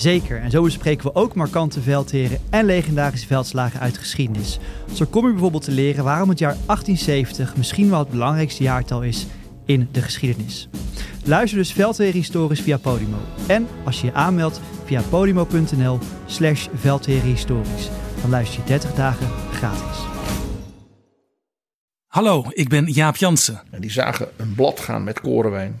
Zeker, en zo bespreken we ook markante veldheren en legendarische veldslagen uit geschiedenis. Zo kom je bijvoorbeeld te leren waarom het jaar 1870 misschien wel het belangrijkste jaartal is in de geschiedenis. Luister dus Veldheren Historisch via Podimo. En als je je aanmeldt via podimo.nl slash Historisch, dan luister je 30 dagen gratis. Hallo, ik ben Jaap Jansen. En die zagen een blad gaan met korenwijn.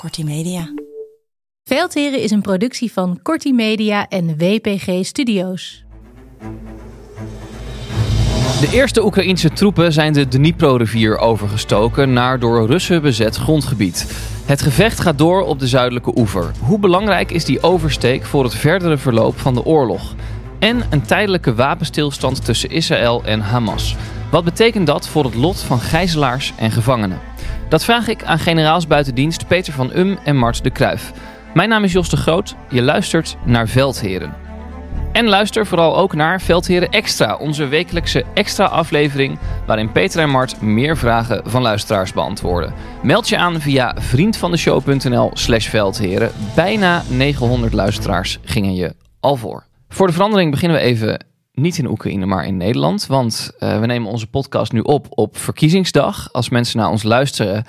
Kortie Media. Veldheren is een productie van Corti Media en WPG Studios. De eerste Oekraïnse troepen zijn de Dnipro-rivier overgestoken naar door Russen bezet grondgebied. Het gevecht gaat door op de zuidelijke oever. Hoe belangrijk is die oversteek voor het verdere verloop van de oorlog? En een tijdelijke wapenstilstand tussen Israël en Hamas. Wat betekent dat voor het lot van gijzelaars en gevangenen? Dat vraag ik aan generaals buitendienst Peter van Um en Mart de Kruif. Mijn naam is Jos de Groot. Je luistert naar Veldheren. En luister vooral ook naar Veldheren Extra, onze wekelijkse extra aflevering waarin Peter en Mart meer vragen van luisteraars beantwoorden. Meld je aan via vriendvandeshow.nl slash veldheren. Bijna 900 luisteraars gingen je al voor. Voor de verandering beginnen we even niet in Oekraïne, maar in Nederland. Want uh, we nemen onze podcast nu op op verkiezingsdag. Als mensen naar ons luisteren,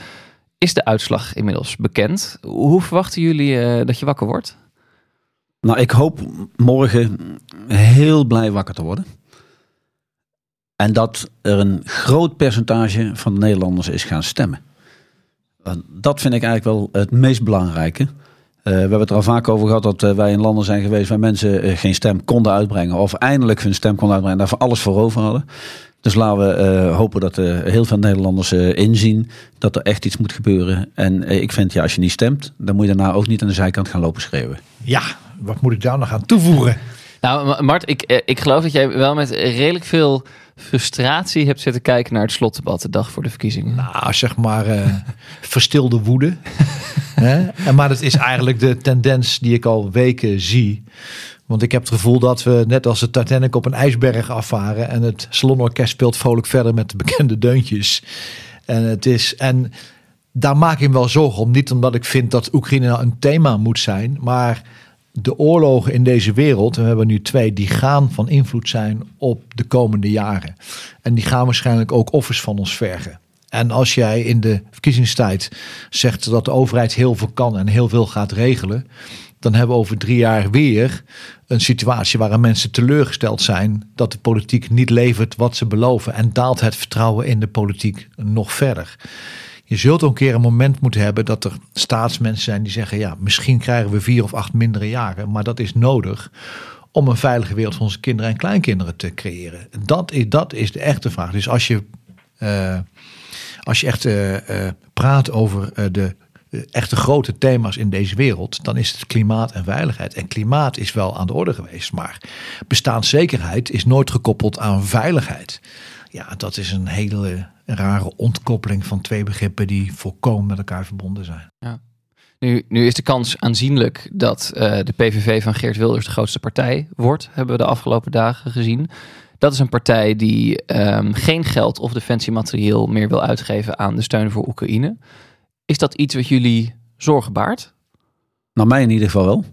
is de uitslag inmiddels bekend. Hoe verwachten jullie uh, dat je wakker wordt? Nou, ik hoop morgen heel blij wakker te worden. En dat er een groot percentage van de Nederlanders is gaan stemmen. Dat vind ik eigenlijk wel het meest belangrijke. Uh, we hebben het er al vaak over gehad dat uh, wij in landen zijn geweest waar mensen uh, geen stem konden uitbrengen. Of eindelijk hun stem konden uitbrengen en daarvoor alles voor over hadden. Dus laten we hopen dat heel veel Nederlanders inzien dat er echt iets moet gebeuren. En ik vind, ja, als je niet stemt, dan moet je daarna ook niet aan de zijkant gaan lopen schreeuwen. Ja, wat moet ik daar nog aan toevoegen? Nou, Mart, ik, ik geloof dat jij wel met redelijk veel frustratie hebt zitten kijken naar het slotdebat de dag voor de verkiezingen. Nou, zeg maar verstilde woede. Hè? Maar dat is eigenlijk de tendens die ik al weken zie. Want ik heb het gevoel dat we net als de Titanic op een ijsberg afvaren. En het salonorkest speelt vrolijk verder met de bekende deuntjes. En het is. En daar maak ik me wel zorgen om. Niet omdat ik vind dat Oekraïne nou een thema moet zijn. Maar de oorlogen in deze wereld, we hebben nu twee, die gaan van invloed zijn op de komende jaren. En die gaan waarschijnlijk ook offers van ons vergen. En als jij in de verkiezingstijd zegt dat de overheid heel veel kan en heel veel gaat regelen, dan hebben we over drie jaar weer een situatie waarin mensen teleurgesteld zijn dat de politiek niet levert wat ze beloven en daalt het vertrouwen in de politiek nog verder. Je zult ook een keer een moment moeten hebben dat er staatsmensen zijn die zeggen: ja, misschien krijgen we vier of acht mindere jaren, maar dat is nodig om een veilige wereld voor onze kinderen en kleinkinderen te creëren. Dat is, dat is de echte vraag. Dus als je, uh, als je echt uh, uh, praat over de echte grote thema's in deze wereld, dan is het klimaat en veiligheid. En klimaat is wel aan de orde geweest, maar bestaanszekerheid is nooit gekoppeld aan veiligheid. Ja, dat is een hele rare ontkoppeling van twee begrippen die volkomen met elkaar verbonden zijn. Ja. Nu, nu is de kans aanzienlijk dat uh, de PVV van Geert Wilders de grootste partij wordt, hebben we de afgelopen dagen gezien. Dat is een partij die um, geen geld of defensiematerieel meer wil uitgeven aan de steun voor Oekraïne. Is dat iets wat jullie zorgen baart? Nou, mij in ieder geval wel.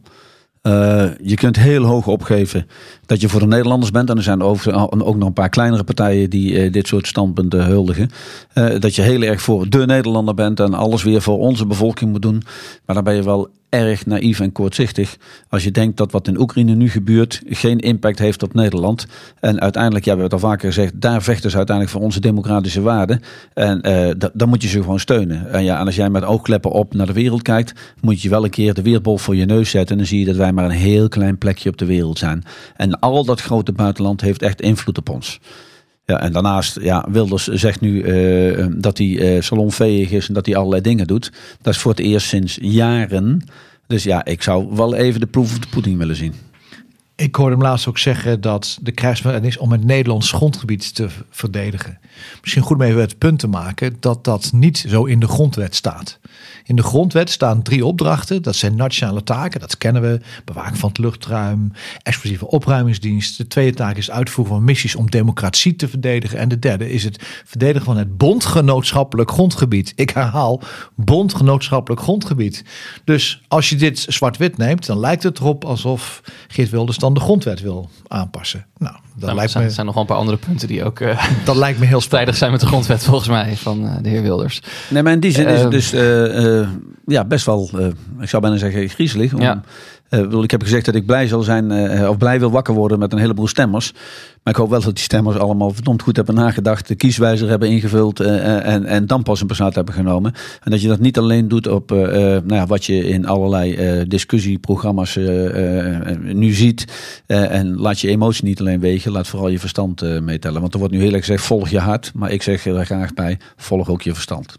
Uh, je kunt heel hoog opgeven dat je voor de Nederlanders bent. En er zijn ook nog een paar kleinere partijen die uh, dit soort standpunten huldigen. Uh, dat je heel erg voor de Nederlander bent en alles weer voor onze bevolking moet doen. Maar dan ben je wel erg naïef en kortzichtig als je denkt dat wat in Oekraïne nu gebeurt geen impact heeft op Nederland. En uiteindelijk, ja, we hebben het al vaker gezegd, daar vechten ze uiteindelijk voor onze democratische waarden. En eh, da- dan moet je ze gewoon steunen. En, ja, als jij met oogkleppen op naar de wereld kijkt, moet je wel een keer de wereldbol voor je neus zetten. En dan zie je dat wij maar een heel klein plekje op de wereld zijn. En al dat grote buitenland heeft echt invloed op ons. Ja, en daarnaast, ja, Wilders zegt nu eh, dat hij eh, salonveeg is en dat hij allerlei dingen doet. Dat is voor het eerst sinds jaren. Dus ja, ik zou wel even de proef of de pudding willen zien. Ik hoorde hem laatst ook zeggen dat de krijgsmacht is om het Nederlands grondgebied te verdedigen. Misschien goed om even het punt te maken dat dat niet zo in de grondwet staat. In de grondwet staan drie opdrachten. Dat zijn nationale taken, dat kennen we. Bewaken van het luchtruim, explosieve opruimingsdienst. De tweede taak is uitvoeren van missies om democratie te verdedigen. En de derde is het verdedigen van het bondgenootschappelijk grondgebied. Ik herhaal, bondgenootschappelijk grondgebied. Dus als je dit zwart-wit neemt, dan lijkt het erop alsof Geert Wilders dan de grondwet wil aanpassen. Nou, dat, Nou, er lijkt, zijn, me, er zijn nog wel een paar andere punten die ook eh dat lijkt me heel strijdig zijn met de grondwet volgens mij van eh, de heer Wilders. Nee, maar in die zin is het Ehm. dus eh, eh, ja, best wel, eh, ik zou bijna zeggen, griezelig. Om, Ja. Eh, ik heb gezegd dat ik blij zal zijn, eh, of blij wil wakker worden met een heleboel stemmers. Maar ik hoop wel dat die stemmers allemaal verdomd goed hebben nagedacht, de kieswijzer hebben ingevuld eh, en, en dan pas een besluit hebben genomen. En dat je dat niet alleen doet op nou ja, wat je in allerlei discussieprogramma's nu ziet. En laat je emotie niet alleen wegen, laat vooral je verstand meetellen. Want er wordt nu heel erg gezegd, volg je hart. Maar ik zeg er graag bij, volg ook je verstand.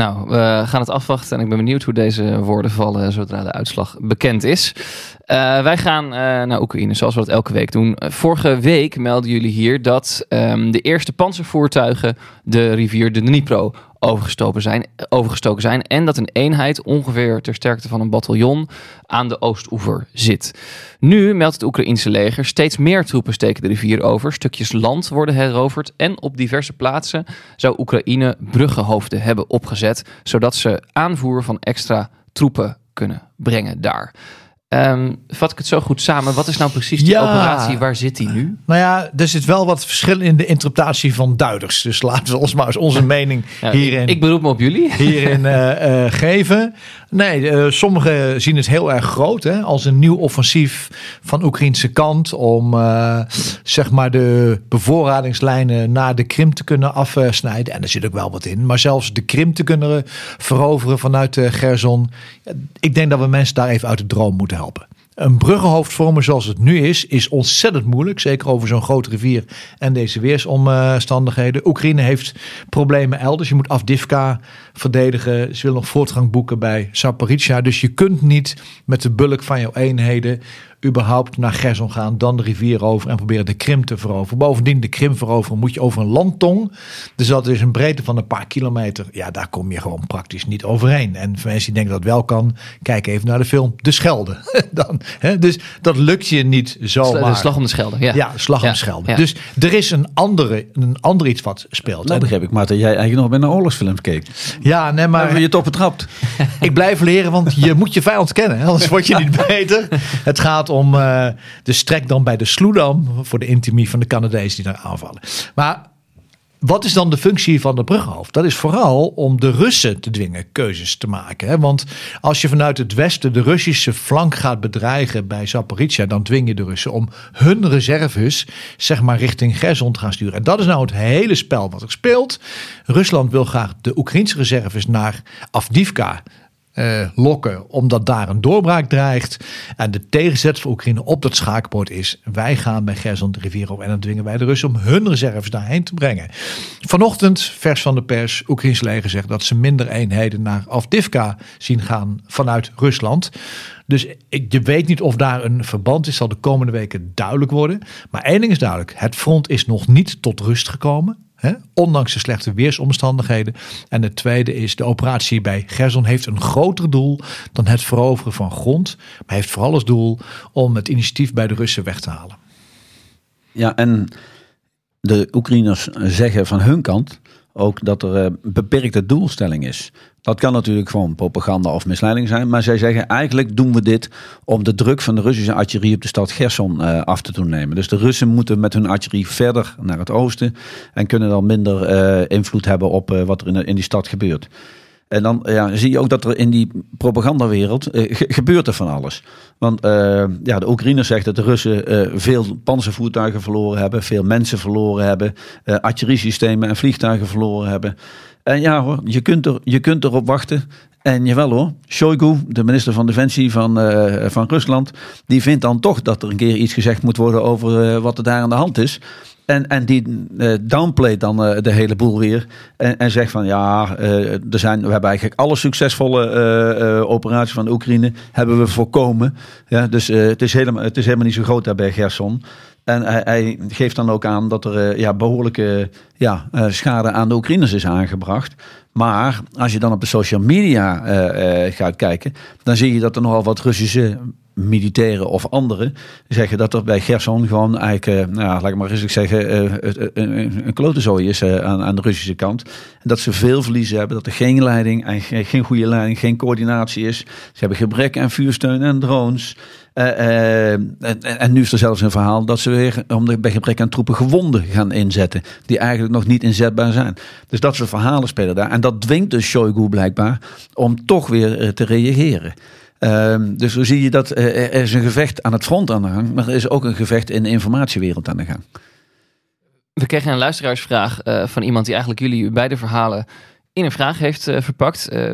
Nou, we gaan het afwachten en ik ben benieuwd hoe deze woorden vallen zodra de uitslag bekend is. Eh, wij gaan eh, naar Oekraïne, zoals we dat elke week doen. Vorige week melden jullie hier dat ehm, de eerste panzervoertuigen de rivier de Dnipro overgestoken zijn, overgestoken zijn. En dat een eenheid ongeveer ter sterkte van een bataljon aan de oostoever zit. Nu meldt het Oekraïense leger steeds meer troepen steken de rivier over. Stukjes land worden heroverd. En op diverse plaatsen zou Oekraïne bruggenhoofden hebben opgezet. Zodat ze aanvoer van extra troepen kunnen brengen daar. Ehm, vat ik het zo goed samen? Wat is nou precies die Ja. operatie? Waar zit die nu? Nou ja, er zit wel wat verschil in de interpretatie van duiders. Dus laten we ons maar eens onze mening hierin, ik, ik beroep me op jullie. hierin eh, eh, geven. Nee, eh, sommigen zien het heel erg groot hè, als een nieuw offensief van Oekraïnse kant om zeg maar de bevoorradingslijnen naar de Krim te kunnen afsnijden. En er zit ook wel wat in, maar zelfs de Krim te kunnen veroveren vanuit Gerson. Ik denk dat we mensen daar even uit de droom moeten Een bruggenhoofd vormen zoals het nu is, is ontzettend moeilijk. Zeker over zo'n grote rivier en deze weersomstandigheden. Oekraïne heeft problemen elders. Je moet Afdivka verdedigen. Ze willen nog voortgang boeken bij Zaporizhia. Dus je kunt niet met de bulk van jouw eenheden überhaupt naar Gerson gaan, dan de rivier over en proberen de Krim te veroveren. Bovendien, de Krim veroveren moet je over een landtong. Dus dat is een breedte van een paar kilometer. Ja, daar kom je gewoon praktisch niet overheen. En voor mensen die denken dat het wel kan, kijk even naar de film De Schelde. dan, hè? Dus dat lukt je niet zomaar. De slag om de Schelde. Ja, Ja, slag om Ja, de Schelde. ja. Dus er is een andere, een ander iets wat speelt. Nou En- begreep ik, maar dat jij eigenlijk nog bij een oorlogsfilm keek. ja, nee, Maar maar hebben we je toch betrapt? ik blijf leren, want je moet je vijand kennen. Anders word je niet beter. Het gaat om eh, de strek dan bij de Sloedam. Voor de intimie van de Canadezen die daar aanvallen. Maar wat is dan de functie van de bruggenhoofd? Dat is vooral om de Russen te dwingen keuzes te maken. Hè? Want als je vanuit het westen de Russische flank gaat bedreigen bij Zaporizhia, dan dwing je de Russen om hun reserves zeg maar richting Gerson te gaan sturen. En dat is nou het hele spel wat er speelt. Rusland wil graag de Oekraïnse reserves naar Afdivka eh, lokken, omdat daar een doorbraak dreigt. En de tegenzet voor Oekraïne op dat schaakbord is: wij gaan bij Gerson de op en dan dwingen wij de Russen om hun reserves daarheen te brengen. Vanochtend, vers van de pers, Oekraïns leger zegt dat ze minder eenheden naar Avdivka zien gaan vanuit Rusland. Dus je weet niet of daar een verband is, zal de komende weken duidelijk worden. Maar één ding is duidelijk: het front is nog niet tot rust gekomen. Ondanks de slechte weersomstandigheden. En het tweede is, de operatie bij Gerson heeft een groter doel dan het veroveren van grond. Maar heeft vooral als doel om het initiatief bij de Russen weg te halen. Ja, en de Oekraïners zeggen van hun kant ook dat er een beperkte doelstelling is. Dat kan natuurlijk gewoon propaganda of misleiding zijn. Maar zij zeggen eigenlijk doen we dit om de druk van de Russische artillerie op de stad Gerson eh, af te doen nemen. Dus de Russen moeten met hun artillerie verder naar het oosten. En kunnen dan minder eh, invloed hebben op eh, wat er in die stad gebeurt. En dan ja, zie je ook dat er in die propagandawereld eh, ge- gebeurt er van alles. Want eh, ja, de Oekraïners zegt dat de Russen eh, veel panzervoertuigen verloren hebben, veel mensen verloren hebben, artilleriesystemen en vliegtuigen verloren hebben. En ja hoor, je kunt, er, je kunt erop wachten. En jawel hoor, Shoigu, de minister van Defensie van, van Rusland, die vindt dan toch dat er een keer iets gezegd moet worden over wat er daar aan de hand is. En, en die eh, downplayt dan eh, de hele boel weer. En, en zegt van ja, eh, er zijn, we hebben eigenlijk alle succesvolle operaties van Oekraïne hebben we voorkomen. Ja, dus het, is helemaal, het is helemaal niet zo groot daar bij Gerson. En hij, hij geeft dan ook aan dat er ja, behoorlijke ja, schade aan de Oekraïners is aangebracht. Maar als je dan op de social media gaat kijken, dan zie je dat er nogal wat Russische militairen of anderen zeggen dat er bij Gerson gewoon eigenlijk, eh, nou laat ik maar eens zeggen, eh, het- een, een, is eh, aan, de Russische kant. En dat ze veel verliezen hebben, dat er geen leiding en geen, goede leiding, geen coördinatie is. Ze hebben gebrek aan vuursteun en drones. Eh, eh, en, nu is er zelfs een verhaal dat ze weer om de, bij gebrek aan troepen gewonden gaan inzetten. Die eigenlijk nog niet inzetbaar zijn. Dus dat soort verhalen spelen daar. En dat dwingt dus Shoigu blijkbaar om toch weer eh, te reageren. Ehm, dus zo zie je dat eh, er is een gevecht aan het front aan de gang. Maar er is ook een gevecht in de informatiewereld aan de gang. We kregen een luisteraarsvraag eh, van iemand die eigenlijk jullie beide verhalen in een vraag heeft eh, verpakt. Eh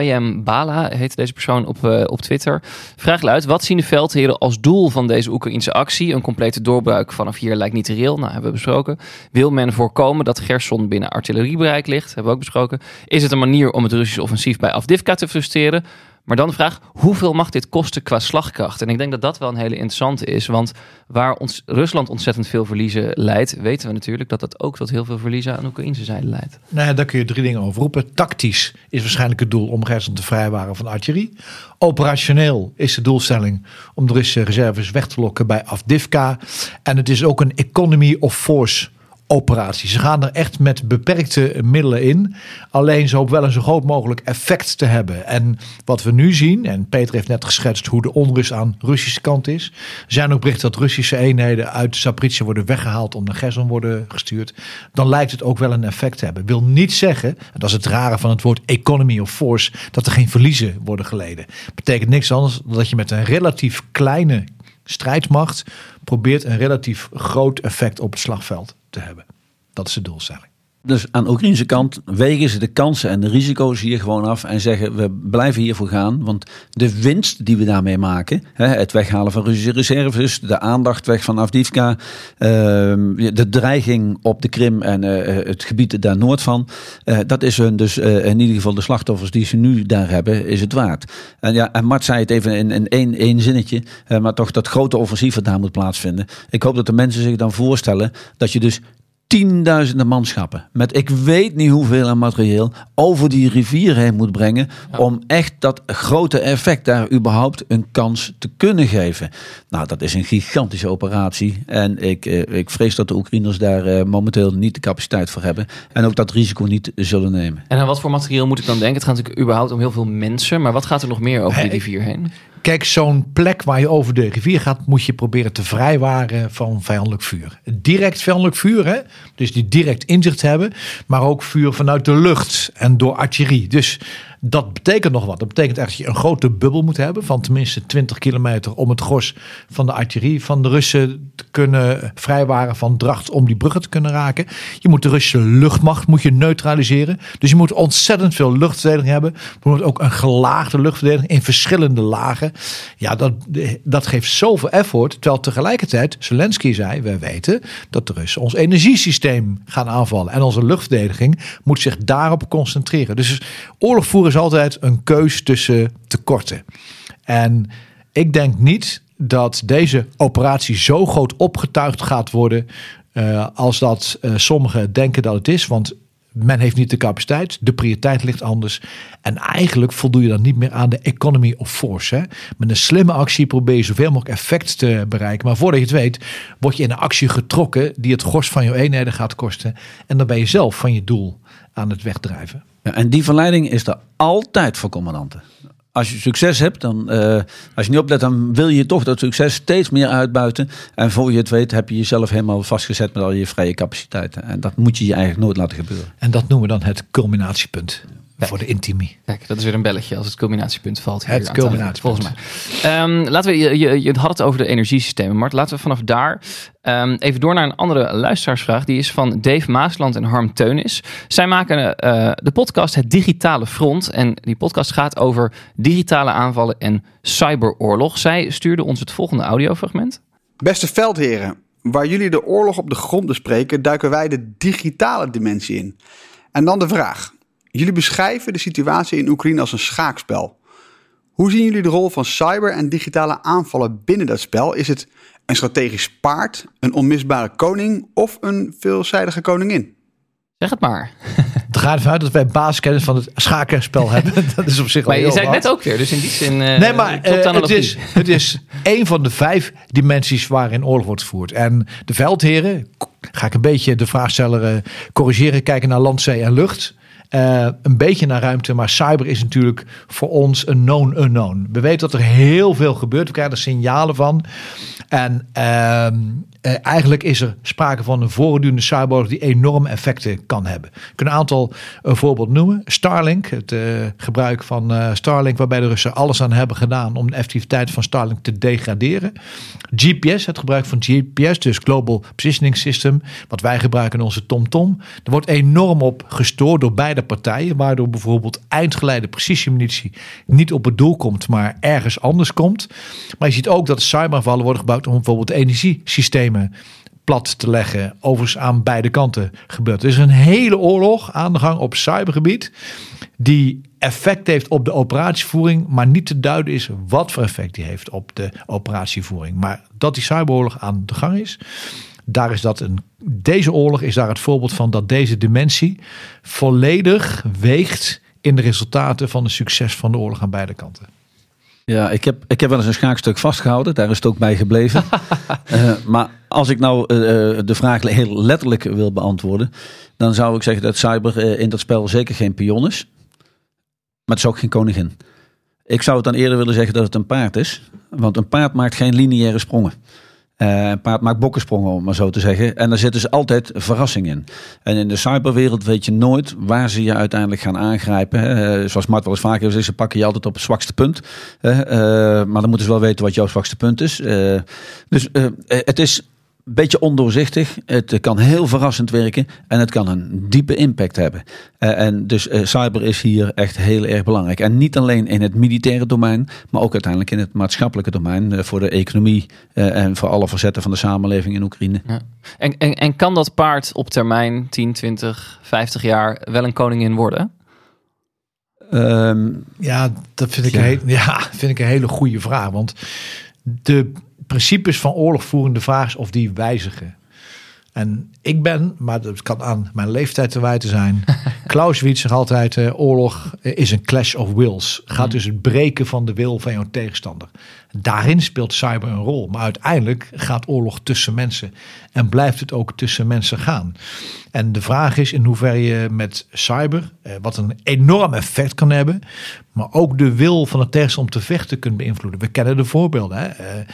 I am Bala heet deze persoon op, op Twitter. Vraag luidt, wat zien de veldheren als doel van deze Oekraïnse actie? Een complete doorbraak vanaf hier lijkt niet reëel, nou hebben we besproken. Wil men voorkomen dat Gerson binnen artilleriebereik ligt? Hebben we ook besproken. Is het een manier om het Russische offensief bij Avdivka te frustreren? Maar dan de vraag, hoeveel mag dit kosten qua slagkracht? En ik denk dat dat wel een hele interessante is. Want waar ons, Rusland ontzettend veel verliezen leidt, weten we natuurlijk dat dat ook tot heel veel verliezen aan de Oekraïnse zijde leidt. Nou daar kun je drie dingen over roepen. Tactisch is waarschijnlijk het doel om Gerson te vrijwaren van artillerie. Operationeel is de doelstelling om de Russische reserves weg te lokken bij Avdivka. En het is ook een economy of force operatie. Ze gaan er echt met beperkte middelen in. Alleen ze hopen wel een zo groot mogelijk effect te hebben. En wat we nu zien, en Peter heeft net geschetst hoe de onrust aan de Russische kant is. Er zijn ook berichten dat Russische eenheden uit Zaporizhia worden weggehaald om naar Gerson worden gestuurd. Dan lijkt het ook wel een effect te hebben. Wil niet zeggen, en dat is het rare van het woord economy of force, dat er geen verliezen worden geleden. Betekent niks anders dan dat je met een relatief kleine strijdmacht probeert een relatief groot effect op het slagveld te hebben. Dat is de doelstelling. Dus aan de Oekraïnse kant wegen ze de kansen en de risico's hier gewoon af en zeggen we blijven hiervoor gaan. Want de winst die we daarmee maken, het weghalen van Russische reserves, de aandacht weg van Avdivka, ehm, de dreiging op de Krim en eh, het gebied daar noord van, eh, dat is hun dus eh, in ieder geval de slachtoffers die ze nu daar hebben, is het waard. En ja, en Mart zei het even in, in één, één zinnetje, maar toch dat grote offensief dat daar moet plaatsvinden. Ik hoop dat de mensen zich dan voorstellen dat je dus tienduizenden manschappen met ik weet niet hoeveel aan materieel over die rivier heen moet brengen om echt dat grote effect daar überhaupt een kans te kunnen geven. Nou, dat is een gigantische operatie en ik, eh, ik vrees dat de Oekraïners daar eh, momenteel niet de capaciteit voor hebben en ook dat risico niet zullen nemen. En aan wat voor materieel moet ik dan denken? Het gaat natuurlijk überhaupt om heel veel mensen, maar wat gaat er nog meer over die rivier heen? Kijk, zo'n plek waar je over de rivier gaat, moet je proberen te vrijwaren van vijandelijk vuur. Direct vijandelijk vuur, hè? dus die direct inzicht hebben, maar ook vuur vanuit de lucht en door artillerie. Dus dat betekent nog wat. Dat betekent echt dat je een grote bubbel moet hebben van tenminste 20 kilometer om het gros van de artillerie van de Russen te kunnen vrijwaren van dracht om die bruggen te kunnen raken. Je moet de Russische luchtmacht moet je neutraliseren. Dus je moet ontzettend veel luchtverdediging hebben. Je moet ook een gelaagde luchtverdediging in verschillende lagen. Ja, dat, dat geeft zoveel effort. Terwijl tegelijkertijd Zelensky zei, wij weten dat de Russen ons energiesysteem gaan aanvallen. En onze luchtverdediging moet zich daarop concentreren. Dus oorlog voeren is altijd een keus tussen tekorten. En ik denk niet dat deze operatie zo groot opgetuigd gaat worden eh, als dat eh, sommigen denken dat het is. Want men heeft niet de capaciteit, de prioriteit ligt anders. En eigenlijk voldoe je dan niet meer aan de economy of force. Hè? Met een slimme actie probeer je zoveel mogelijk effect te bereiken. Maar voordat je het weet, word je in een actie getrokken die het gros van je eenheden gaat kosten. En dan ben je zelf van je doel aan het wegdrijven. En die verleiding is er altijd voor commandanten. Als je succes hebt, dan, eh, als je niet oplet, dan wil je toch dat succes steeds meer uitbuiten. En voor je het weet, heb je jezelf helemaal vastgezet met al je vrije capaciteiten. En dat moet je je eigenlijk nooit laten gebeuren. En dat noemen we dan het culminatiepunt. Voor de intimie. Kijk, dat is weer een belletje als het culminatiepunt valt. Hier Het culminatiepunt. Volgens mij. Ehm, laten we, je, je, je had het over de energiesystemen, Mart. Laten we vanaf daar ehm, even door naar een andere luisteraarsvraag. Die is van Dave Maasland en Harm Teunis. Zij maken eh, de podcast Het Digitale Front. En die podcast gaat over digitale aanvallen en cyberoorlog. Zij stuurde ons het volgende audiofragment. Beste veldheren, waar jullie de oorlog op de grond bespreken, duiken wij de digitale dimensie in. En dan de vraag. Jullie beschrijven de situatie in Oekraïne als een schaakspel. Hoe zien jullie de rol van cyber en digitale aanvallen binnen dat spel? Is het een strategisch paard, een onmisbare koning of een veelzijdige koningin? Zeg het maar. Het gaat ervan uit dat wij basiskennis van het schakenspel hebben. Dat is op zich wel Maar je heel zei het net ook weer, dus in die zin. eh, Nee, maar eh, het, is, het is een van de vijf dimensies waarin oorlog wordt gevoerd. En de veldheren, ga ik een beetje de vraagsteller eh, corrigeren, kijken naar land, zee en lucht. Eh, een beetje naar ruimte, maar cyber is natuurlijk voor ons een known unknown. We weten dat er heel veel gebeurt, we krijgen er signalen van. En eh, eigenlijk is er sprake van een voortdurende cyberoorlog die enorme effecten kan hebben. Ik kan een aantal eh, voorbeelden noemen. Starlink, het eh, gebruik van Starlink, waarbij de Russen alles aan hebben gedaan om de effectiviteit van Starlink te degraderen. GPS, het gebruik van GPS, dus Global Positioning System, wat wij gebruiken in onze TomTom. Er wordt enorm op gestoord door beide partijen, waardoor bijvoorbeeld eindgeleide precisiemunitie niet op het doel komt, maar ergens anders komt. Maar je ziet ook dat cyberaanvallen worden gebruikt om bijvoorbeeld energiesystemen plat te leggen. Overigens aan beide kanten gebeurt. Er is een hele oorlog aan de gang op cybergebied. Die effect heeft op de operatievoering. Maar niet te duiden is wat voor effect die heeft op de operatievoering. Maar dat die cyberoorlog aan de gang is. Daar is dat een, deze oorlog is daar het voorbeeld van dat deze dimensie volledig weegt in de resultaten van de succes van de oorlog aan beide kanten. Ja, ik heb, ik heb wel eens een schaakstuk vastgehouden. Daar is het ook bij gebleven. Eh, maar als ik nou eh, eh, de vraag heel letterlijk wil beantwoorden, dan zou ik zeggen dat cyber in dat spel zeker geen pion is. Maar het is ook geen koningin. Ik zou het dan eerder willen zeggen dat het een paard is. Want een paard maakt geen lineaire sprongen. Eh, een paard maakt bokkensprongen, om maar zo te zeggen. En daar zit dus altijd verrassing in. En in de cyberwereld weet je nooit waar ze je uiteindelijk gaan aangrijpen. Eh, zoals Mart wel eens vaker heeft gezegd, ze pakken je altijd op het zwakste punt. Eh, maar dan moeten ze wel weten wat jouw zwakste punt is. Eh, dus eh, het is beetje ondoorzichtig. Het kan heel verrassend werken en het kan een diepe impact hebben. Eh, en dus eh, cyber is hier echt heel erg belangrijk. En niet alleen in het militaire domein, maar ook uiteindelijk in het maatschappelijke domein. eh, voor de economie eh, en voor alle facetten van de samenleving in Oekraïne. Ja. En, en, en kan dat paard op termijn 10, 20, 50 jaar wel een koningin worden? Ehm, Ja, dat vind ik, ja, vind ik een hele goede vraag. Want de principes van oorlogvoering, de vraag is of die wijzigen. En ik ben, maar dat kan aan mijn leeftijd te wijten zijn. Clausewitz zegt altijd: eh, oorlog is een clash of wills. Gaat dus het breken van de wil van jouw tegenstander. Daarin speelt cyber een rol. Maar uiteindelijk gaat oorlog tussen mensen. En blijft het ook tussen mensen gaan. En de vraag is in hoeverre je met cyber, eh, wat een enorm effect kan hebben, maar ook de wil van de tegenstander om te vechten kunt beïnvloeden. We kennen de voorbeelden. Hè? Eh,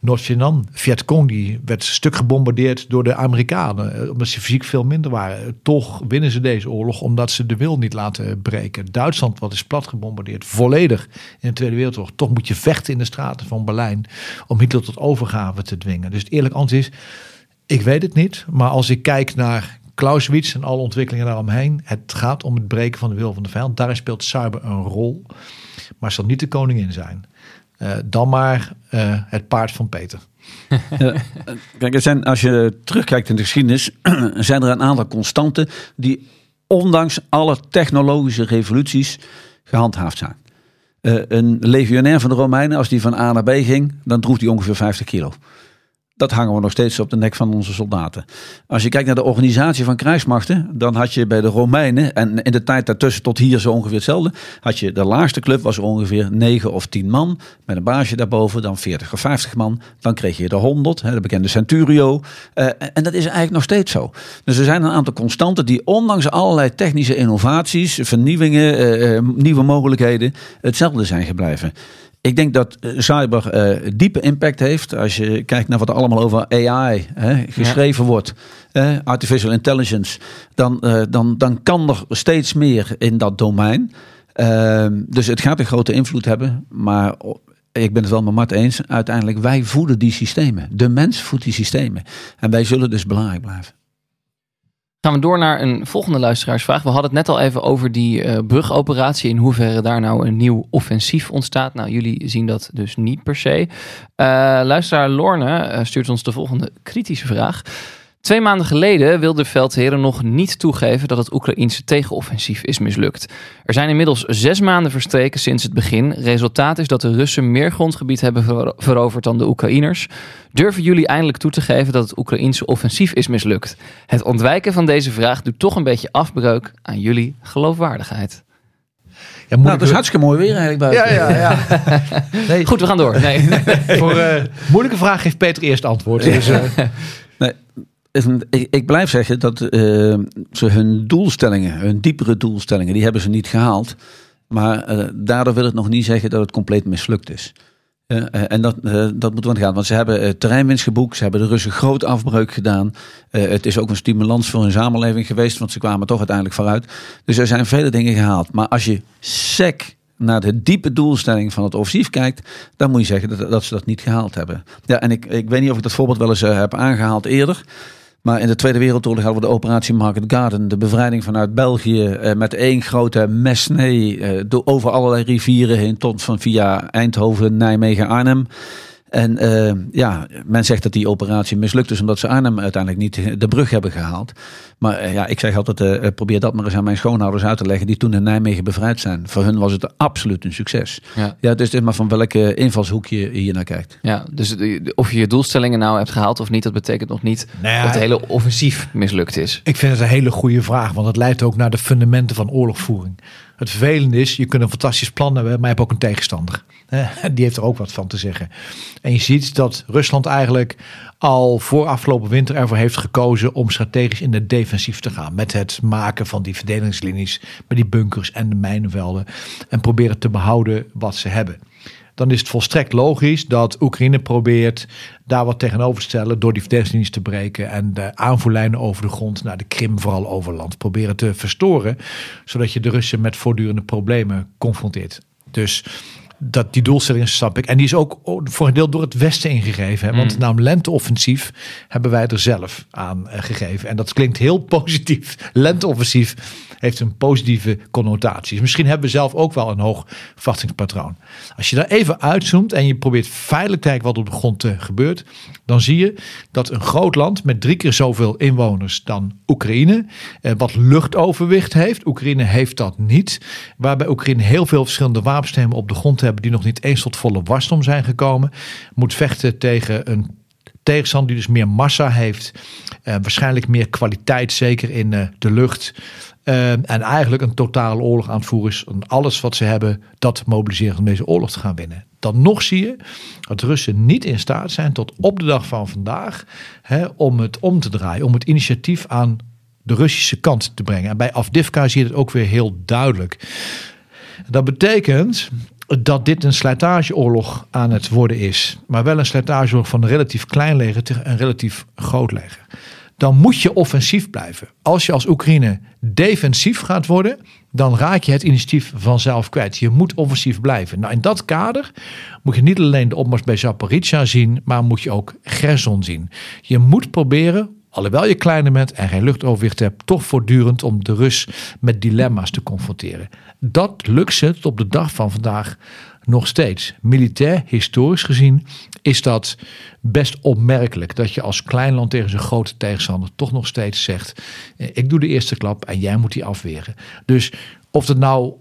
Noord-Vietnam, Vietcong, die werd stuk gebombardeerd door de Amerikanen. eh, Omdat ze fysiek veel minder waren. Toch winnen ze deze oorlog omdat ze de wil niet laten breken. Duitsland, wat is plat gebombardeerd, volledig in de Tweede Wereldoorlog. Toch moet je vechten in de straten van Berlijn om Hitler tot overgave te dwingen. Dus het eerlijk antwoord is, ik weet het niet. Maar als ik kijk naar Clausewitz en alle ontwikkelingen daaromheen. Het gaat om het breken van de wil van de vijand. Daarin speelt cyber een rol. Maar zal niet de koningin zijn. Eh, dan maar eh, het paard van Peter. Kijk, er zijn, als je terugkijkt in de geschiedenis, zijn er een aantal constanten die ondanks alle technologische revoluties gehandhaafd zijn. Eh, een legionair van de Romeinen, als die van A naar B ging, dan droeg die ongeveer 50 kilo. Dat hangen we nog steeds op de nek van onze soldaten. Als je kijkt naar de organisatie van krijgsmachten, dan had je bij de Romeinen, en in de tijd daartussen tot hier zo ongeveer hetzelfde, had je de laagste club was ongeveer 9 of 10 man, met een baasje daarboven, dan 40 of 50 man. Dan kreeg je de 100, hè, de bekende Centurio. Eh, en dat is eigenlijk nog steeds zo. Dus er zijn een aantal constanten die ondanks allerlei technische innovaties, vernieuwingen, eh, eh, nieuwe mogelijkheden, hetzelfde zijn gebleven. Ik denk dat eh, cyber eh, diepe impact heeft. Als je kijkt naar wat er allemaal over AI hè, geschreven wordt, eh, artificial intelligence, dan, eh, dan, dan kan er steeds meer in dat domein. Ehm, dus het gaat een grote invloed hebben. Maar ik ben het wel met Mart eens. Uiteindelijk, wij voeden die systemen. De mens voedt die systemen. En wij zullen dus belangrijk blijven. Gaan we door naar een volgende luisteraarsvraag. We hadden het net al even over die eh, brugoperatie. In hoeverre daar nou een nieuw offensief ontstaat. Nou, jullie zien dat dus niet per se. Eh, luisteraar Lorne eh, stuurt ons de volgende kritische vraag. Twee maanden geleden wilden de veldheren nog niet toegeven dat het Oekraïense tegenoffensief is mislukt. Er zijn inmiddels zes maanden verstreken sinds het begin. Resultaat is dat de Russen meer grondgebied hebben vero- veroverd dan de Oekraïners. Durven jullie eindelijk toe te geven dat het Oekraïense offensief is mislukt? Het ontwijken van deze vraag doet toch een beetje afbreuk aan jullie geloofwaardigheid. Ja, Nou, dat is hartstikke mooi weer eigenlijk buiten. Ja, ja, ja. Nee, Goed, we gaan door. Nee. voor eh, moeilijke vraag geeft Peter eerst antwoord. Dus, eh, ik, ik blijf zeggen dat eh, ze hun doelstellingen, hun diepere doelstellingen, die hebben ze niet gehaald. Maar eh, daardoor wil het nog niet zeggen dat het compleet mislukt is. Eh, en dat, dat moet wel gaan, want ze hebben terreinwinst geboekt, ze hebben de Russen groot afbreuk gedaan. Het is ook een stimulans voor hun samenleving geweest, want ze kwamen toch uiteindelijk vooruit. Dus er zijn vele dingen gehaald. Maar als je sec naar de diepe doelstelling van het offensief kijkt, dan moet je zeggen dat, dat ze dat niet gehaald hebben. Ja, en ik, ik weet niet of ik dat voorbeeld wel eens heb aangehaald eerder. Maar in de Tweede Wereldoorlog hadden we de operatie Market Garden. De bevrijding vanuit België eh, met één grote mesnee eh, door, over allerlei rivieren heen tot van via Eindhoven, Nijmegen, Arnhem. En eh, ja, men zegt dat die operatie mislukt is omdat ze Arnhem uiteindelijk niet de brug hebben gehaald. Maar eh, ja, ik zeg altijd, eh, probeer dat maar eens aan mijn schoonouders uit te leggen die toen in Nijmegen bevrijd zijn. Voor hun was het absoluut een succes. Ja. Ja, dus het is maar van welke invalshoek je hier naar kijkt. Ja, dus of je je doelstellingen nou hebt gehaald of niet, dat betekent nog niet Nou ja, dat het hele offensief mislukt is. Ik vind het een hele goede vraag, want het leidt ook naar de fundamenten van oorlogvoering. Het vervelende is, je kunt een fantastisch plan hebben, maar je hebt ook een tegenstander. Die heeft er ook wat van te zeggen. En je ziet dat Rusland eigenlijk al voor afgelopen winter ervoor heeft gekozen om strategisch in de defensief te gaan. Met het maken van die verdedigingslinies, met die bunkers en de mijnenvelden. En proberen te behouden wat ze hebben dan is het volstrekt logisch dat Oekraïne probeert daar wat tegenover te stellen door die verdedigingslinies te breken en de aanvoerlijnen over de grond naar de Krim vooral over land proberen te verstoren, zodat je de Russen met voortdurende problemen confronteert. Dus dat die doelstelling snap ik. En die is ook voor een deel door het Westen ingegeven. Hè? Want Mm. nou, een lenteoffensief hebben wij er zelf aan eh, gegeven. En dat klinkt heel positief. Lenteoffensief heeft een positieve connotatie. Dus misschien hebben we zelf ook wel een hoog verwachtingspatroon. Als je daar even uitzoomt en je probeert feitelijk te kijken wat op de grond eh, gebeurt, dan zie je dat een groot land met drie keer zoveel inwoners dan Oekraïne, eh, wat luchtoverwicht heeft. Oekraïne heeft dat niet. Waarbij Oekraïne heel veel verschillende wapensystemen op de grond hebben die nog niet eens tot volle wasdom zijn gekomen. Moet vechten tegen een tegenstander die dus meer massa heeft. eh, waarschijnlijk meer kwaliteit, zeker in eh, de lucht. Eh, en eigenlijk een totale oorlog aan het voeren is. En alles wat ze hebben, dat mobiliseren om deze oorlog te gaan winnen. Dan nog zie je dat Russen niet in staat zijn tot op de dag van vandaag hè, om het om te draaien. Om het initiatief aan de Russische kant te brengen. En bij Afdivka zie je het ook weer heel duidelijk. Dat betekent dat dit een slijtageoorlog aan het worden is. Maar wel een slijtageoorlog van een relatief klein leger tegen een relatief groot leger. Dan moet je offensief blijven. Als je als Oekraïne defensief gaat worden, dan raak je het initiatief vanzelf kwijt. Je moet offensief blijven. Nou, in dat kader moet je niet alleen de opmars bij Zaporizhia zien, maar moet je ook Gerson zien. Je moet proberen alhoewel je kleiner bent en geen luchtoverwicht hebt, toch voortdurend om de Rus met dilemma's te confronteren. Dat lukt ze tot op de dag van vandaag nog steeds. Militair, historisch gezien, is dat best opmerkelijk. Dat je als klein land tegen zijn grote tegenstander toch nog steeds zegt: eh, Ik doe de eerste klap en jij moet die afweren. Dus of het nou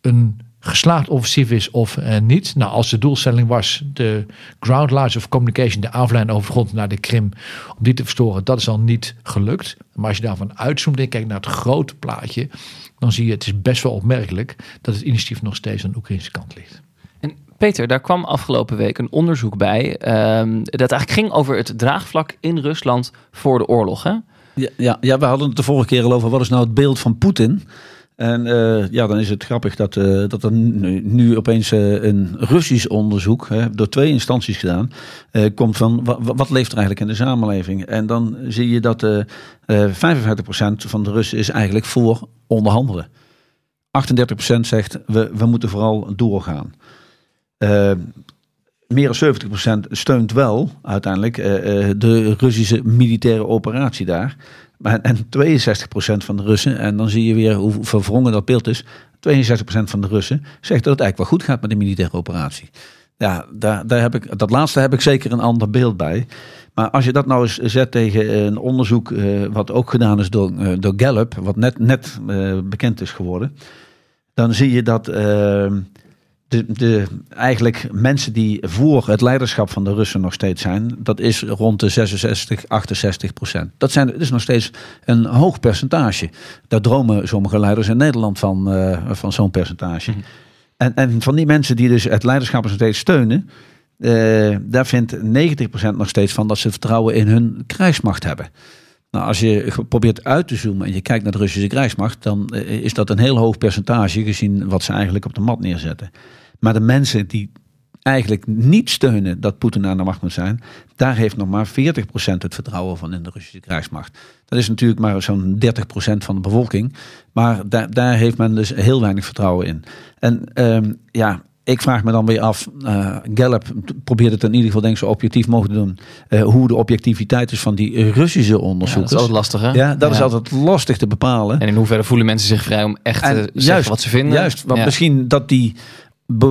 een geslaagd offensief is of eh, niet. Nou, als de doelstelling was de ground lines of communication, de aanvlijn over grond naar de Krim, om die te verstoren, dat is al niet gelukt. Maar als je daarvan uitzoomt en kijkt naar het grote plaatje, dan zie je het is best wel opmerkelijk dat het initiatief nog steeds aan de Oekraïnse kant ligt. En Peter, daar kwam afgelopen week een onderzoek bij. ehm, dat eigenlijk ging over het draagvlak in Rusland voor de oorlog. Hè? Ja, ja, ja, we hadden het de vorige keer al over. Wat is nou het beeld van Poetin? En eh, ja, dan is het grappig dat, eh, dat er nu, opeens eh, een Russisch onderzoek, door twee instanties gedaan, komt van wa- wa- wat leeft er eigenlijk in de samenleving. En dan zie je dat eh eh 55% van de Russen is eigenlijk voor onderhandelen. 38% zegt we, we moeten vooral doorgaan. Meer dan 70% steunt wel uiteindelijk de Russische militaire operatie daar. En 62% van de Russen, en dan zie je weer hoe verwrongen dat beeld is. 62% van de Russen zegt dat het eigenlijk wel goed gaat met de militaire operatie. Ja, daar, daar heb ik, dat laatste heb ik zeker een ander beeld bij. Maar als je dat nou eens zet tegen een onderzoek eh, wat ook gedaan is door, eh, door Gallup, wat net, net eh, bekend is geworden. Dan zie je dat de, de, eigenlijk mensen die voor het leiderschap van de Russen nog steeds zijn, dat is rond de 66, 68 procent. Dat, zijn, dat is nog steeds een hoog percentage. Daar dromen sommige leiders in Nederland van, eh, van zo'n percentage. En, en van die mensen die dus het leiderschap nog steeds steunen, eh, daar vindt 90% nog steeds van dat ze vertrouwen in hun krijgsmacht hebben. Nou, als je probeert uit te zoomen en je kijkt naar de Russische krijgsmacht, dan eh, is dat een heel hoog percentage gezien wat ze eigenlijk op de mat neerzetten. Maar de mensen die eigenlijk niet steunen dat Poetin aan de macht moet zijn, daar heeft nog maar 40% het vertrouwen van in de Russische krijgsmacht. Dat is natuurlijk maar zo'n 30% van de bevolking, maar daar, daar heeft men dus heel weinig vertrouwen in. En ehm, ja, ik vraag me dan weer af, eh, Gallup probeert het in ieder geval denk ik zo objectief mogelijk te doen, eh, hoe de objectiviteit is van die Russische Ja, dat onderzoekers. is altijd lastig, hè? Ja, dat is altijd lastig te bepalen. En in hoeverre voelen mensen zich vrij om echt En te zeggen wat ze vinden? Juist, want Ja. misschien dat die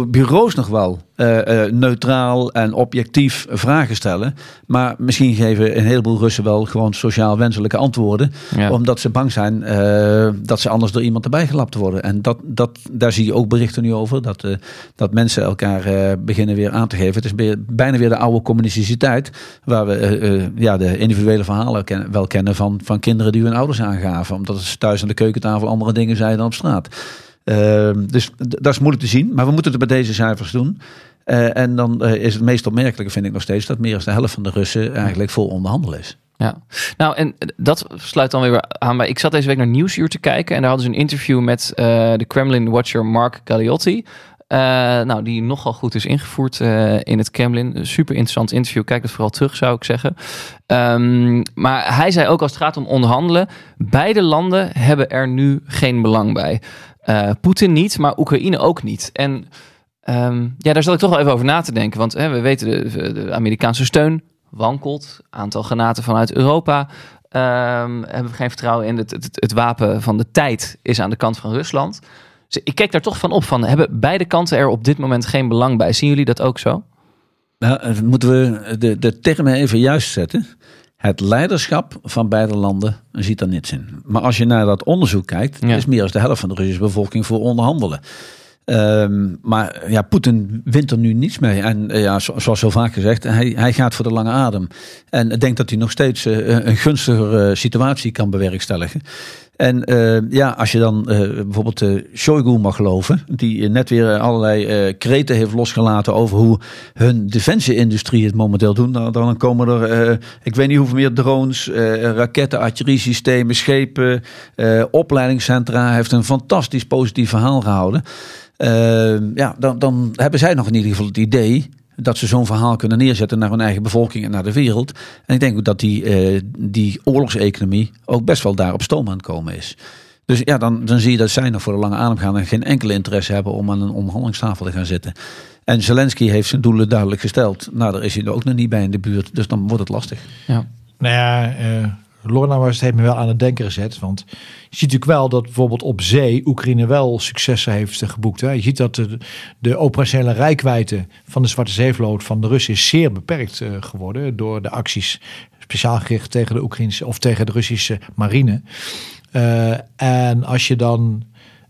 bureaus nog wel eh, eh, neutraal en objectief vragen stellen. Maar misschien geven een heleboel Russen wel gewoon sociaal wenselijke antwoorden. Ja. Omdat ze bang zijn eh, dat ze anders door iemand erbij gelapt worden. En dat, dat, daar zie je ook berichten nu over. Dat, dat mensen elkaar beginnen weer aan te geven. Het is bijna weer de oude communistische tijd. Waar we ja, de individuele verhalen ken- wel kennen van, van kinderen die hun ouders aangaven. Omdat ze thuis aan de keukentafel andere dingen zeiden dan op straat. Ehm, dus dat is moeilijk te zien. Maar we moeten het bij deze cijfers doen. Eh, en dan eh, is het meest opmerkelijke, vind ik nog steeds, dat meer dan de helft van de Russen eigenlijk vol onderhandelen is. Ja, nou en dat sluit dan weer aan bij. Ik zat deze week naar Nieuwsuur te kijken en daar hadden ze een interview met eh, de Kremlin-watcher Mark Galeotti. Eh, nou, die nogal goed is ingevoerd eh, in het Kremlin. Super interessant interview. Kijk het vooral terug, zou ik zeggen. Ehm, maar hij zei ook als het gaat om onderhandelen, beide landen hebben er nu geen belang bij. Eh, Poetin niet, maar Oekraïne ook niet. En ehm, ja, daar zat ik toch wel even over na te denken. Want hè, we weten, de, de Amerikaanse steun wankelt. Aantal granaten vanuit Europa. ehm, hebben we geen vertrouwen in. Het, het wapen van de tijd is aan de kant van Rusland. Dus ik kijk daar toch van op van. Hebben beide kanten er op dit moment geen belang bij? Zien jullie dat ook zo? Nou, eh, moeten we de, de termen even juist zetten. Het leiderschap van beide landen ziet er niets in. Maar als je naar dat onderzoek kijkt, Ja. is meer dan de helft van de Russische bevolking voor onderhandelen. Ehm, maar ja, Poetin wint er nu niets mee. En eh, ja, zo- zoals zo vaak gezegd, hij, hij gaat voor de lange adem. En denkt dat hij nog steeds eh, een gunstiger situatie kan bewerkstelligen. En eh, ja, als je dan eh, bijvoorbeeld uh, Shoigu mag geloven, die net weer allerlei kreten heeft losgelaten over hoe hun defensieindustrie het momenteel doet, nou, dan komen er, ik weet niet hoeveel meer drones, raketten, artilleriesystemen, schepen, opleidingscentra. Hij heeft een fantastisch positief verhaal gehouden. Ja, dan, dan hebben zij nog in ieder geval het idee dat ze zo'n verhaal kunnen neerzetten naar hun eigen bevolking en naar de wereld. En ik denk ook dat die, uh, die oorlogseconomie ook best wel daar op stoom aan het komen is. Dus ja, dan, dan zie je dat zij nog voor de lange adem gaan en geen enkele interesse hebben om aan een onderhandelingstafel te gaan zitten. En Zelensky heeft zijn doelen duidelijk gesteld. Nou, daar is hij er ook nog niet bij in de buurt, dus dan wordt het lastig. Ja. Nou ja, uh, Lorna was het heeft me wel aan het denken gezet. Want je ziet natuurlijk wel dat bijvoorbeeld op zee Oekraïne wel successen heeft geboekt. Hè. Je ziet dat de, de operationele rijkwijde van de Zwarte Zeevloot van de Russen is zeer beperkt uh, geworden. Door de acties speciaal gericht tegen de Oekraïnse of tegen de Russische marine. Uh, en als je dan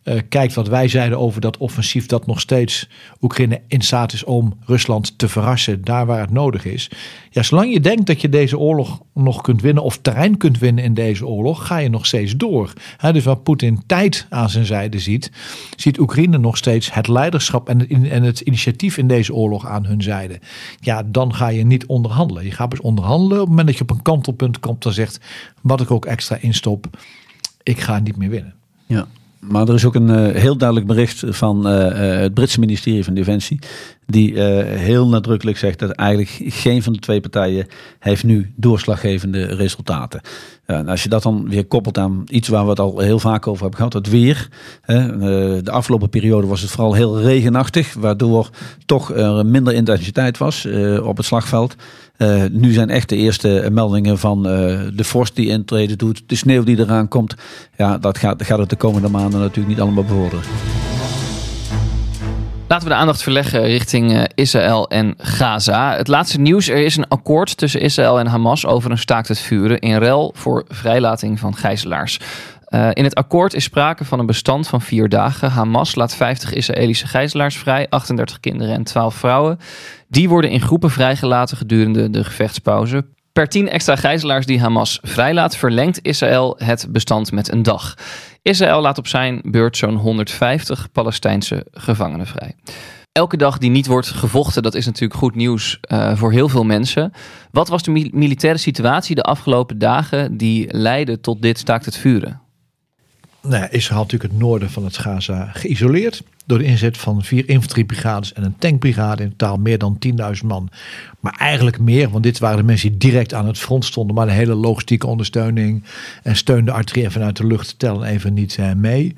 uh, kijkt wat wij zeiden over dat offensief dat nog steeds Oekraïne in staat is om Rusland te verrassen daar waar het nodig is. Ja, zolang je denkt dat je deze oorlog nog kunt winnen of terrein kunt winnen in deze oorlog, ga je nog steeds door. Dus waar Poetin tijd aan zijn zijde ziet, ziet Oekraïne nog steeds het leiderschap en het, en het initiatief in deze oorlog aan hun zijde. Ja, dan ga je niet onderhandelen. Je gaat dus onderhandelen op het moment dat je op een kantelpunt komt en zegt, wat ik ook extra instop, ik ga niet meer winnen. Ja. Maar er is ook een eh, heel duidelijk bericht van eh, eh, het Britse ministerie van Defensie. Die heel nadrukkelijk zegt dat eigenlijk geen van de twee partijen heeft nu doorslaggevende resultaten. En als je dat dan weer koppelt aan iets waar we het al heel vaak over hebben gehad, het weer. Hè, de afgelopen periode was het vooral heel regenachtig, waardoor toch er minder intensiteit was op het slagveld. Eh, nu zijn echt de eerste meldingen van eh, de vorst die intreden doet, de sneeuw die eraan komt. Ja, dat gaat, gaat het de komende maanden natuurlijk niet allemaal bevorderen. Laten we de aandacht verleggen richting eh, Israël en Gaza. Het laatste nieuws: er is een akkoord tussen Israël en Hamas over een staakt het vuren in ruil voor vrijlating van gijzelaars. Eh, in het akkoord is sprake van een bestand van vier dagen. Hamas laat 50 Israëlische gijzelaars vrij, 38 kinderen en 12 vrouwen. Die worden in groepen vrijgelaten gedurende de gevechtspauze. Per 10 extra gijzelaars die Hamas vrijlaat, verlengt Israël het bestand met een dag. Israël laat op zijn beurt zo'n 150 Palestijnse gevangenen vrij. Elke dag die niet wordt gevochten, dat is natuurlijk goed nieuws uh, voor heel veel mensen. Wat was de mi militaire situatie de afgelopen dagen die leidde tot dit staakt het vuren? Nou, Israël had natuurlijk het noorden van het Gaza geïsoleerd. Door de inzet van vier infanteriebrigades en een tankbrigade. In totaal meer dan 10.000 man. Maar eigenlijk meer, want dit waren de mensen die direct aan het front stonden. Maar de hele logistieke ondersteuning en steun de artillerie vanuit de lucht tellen even niet uh, mee.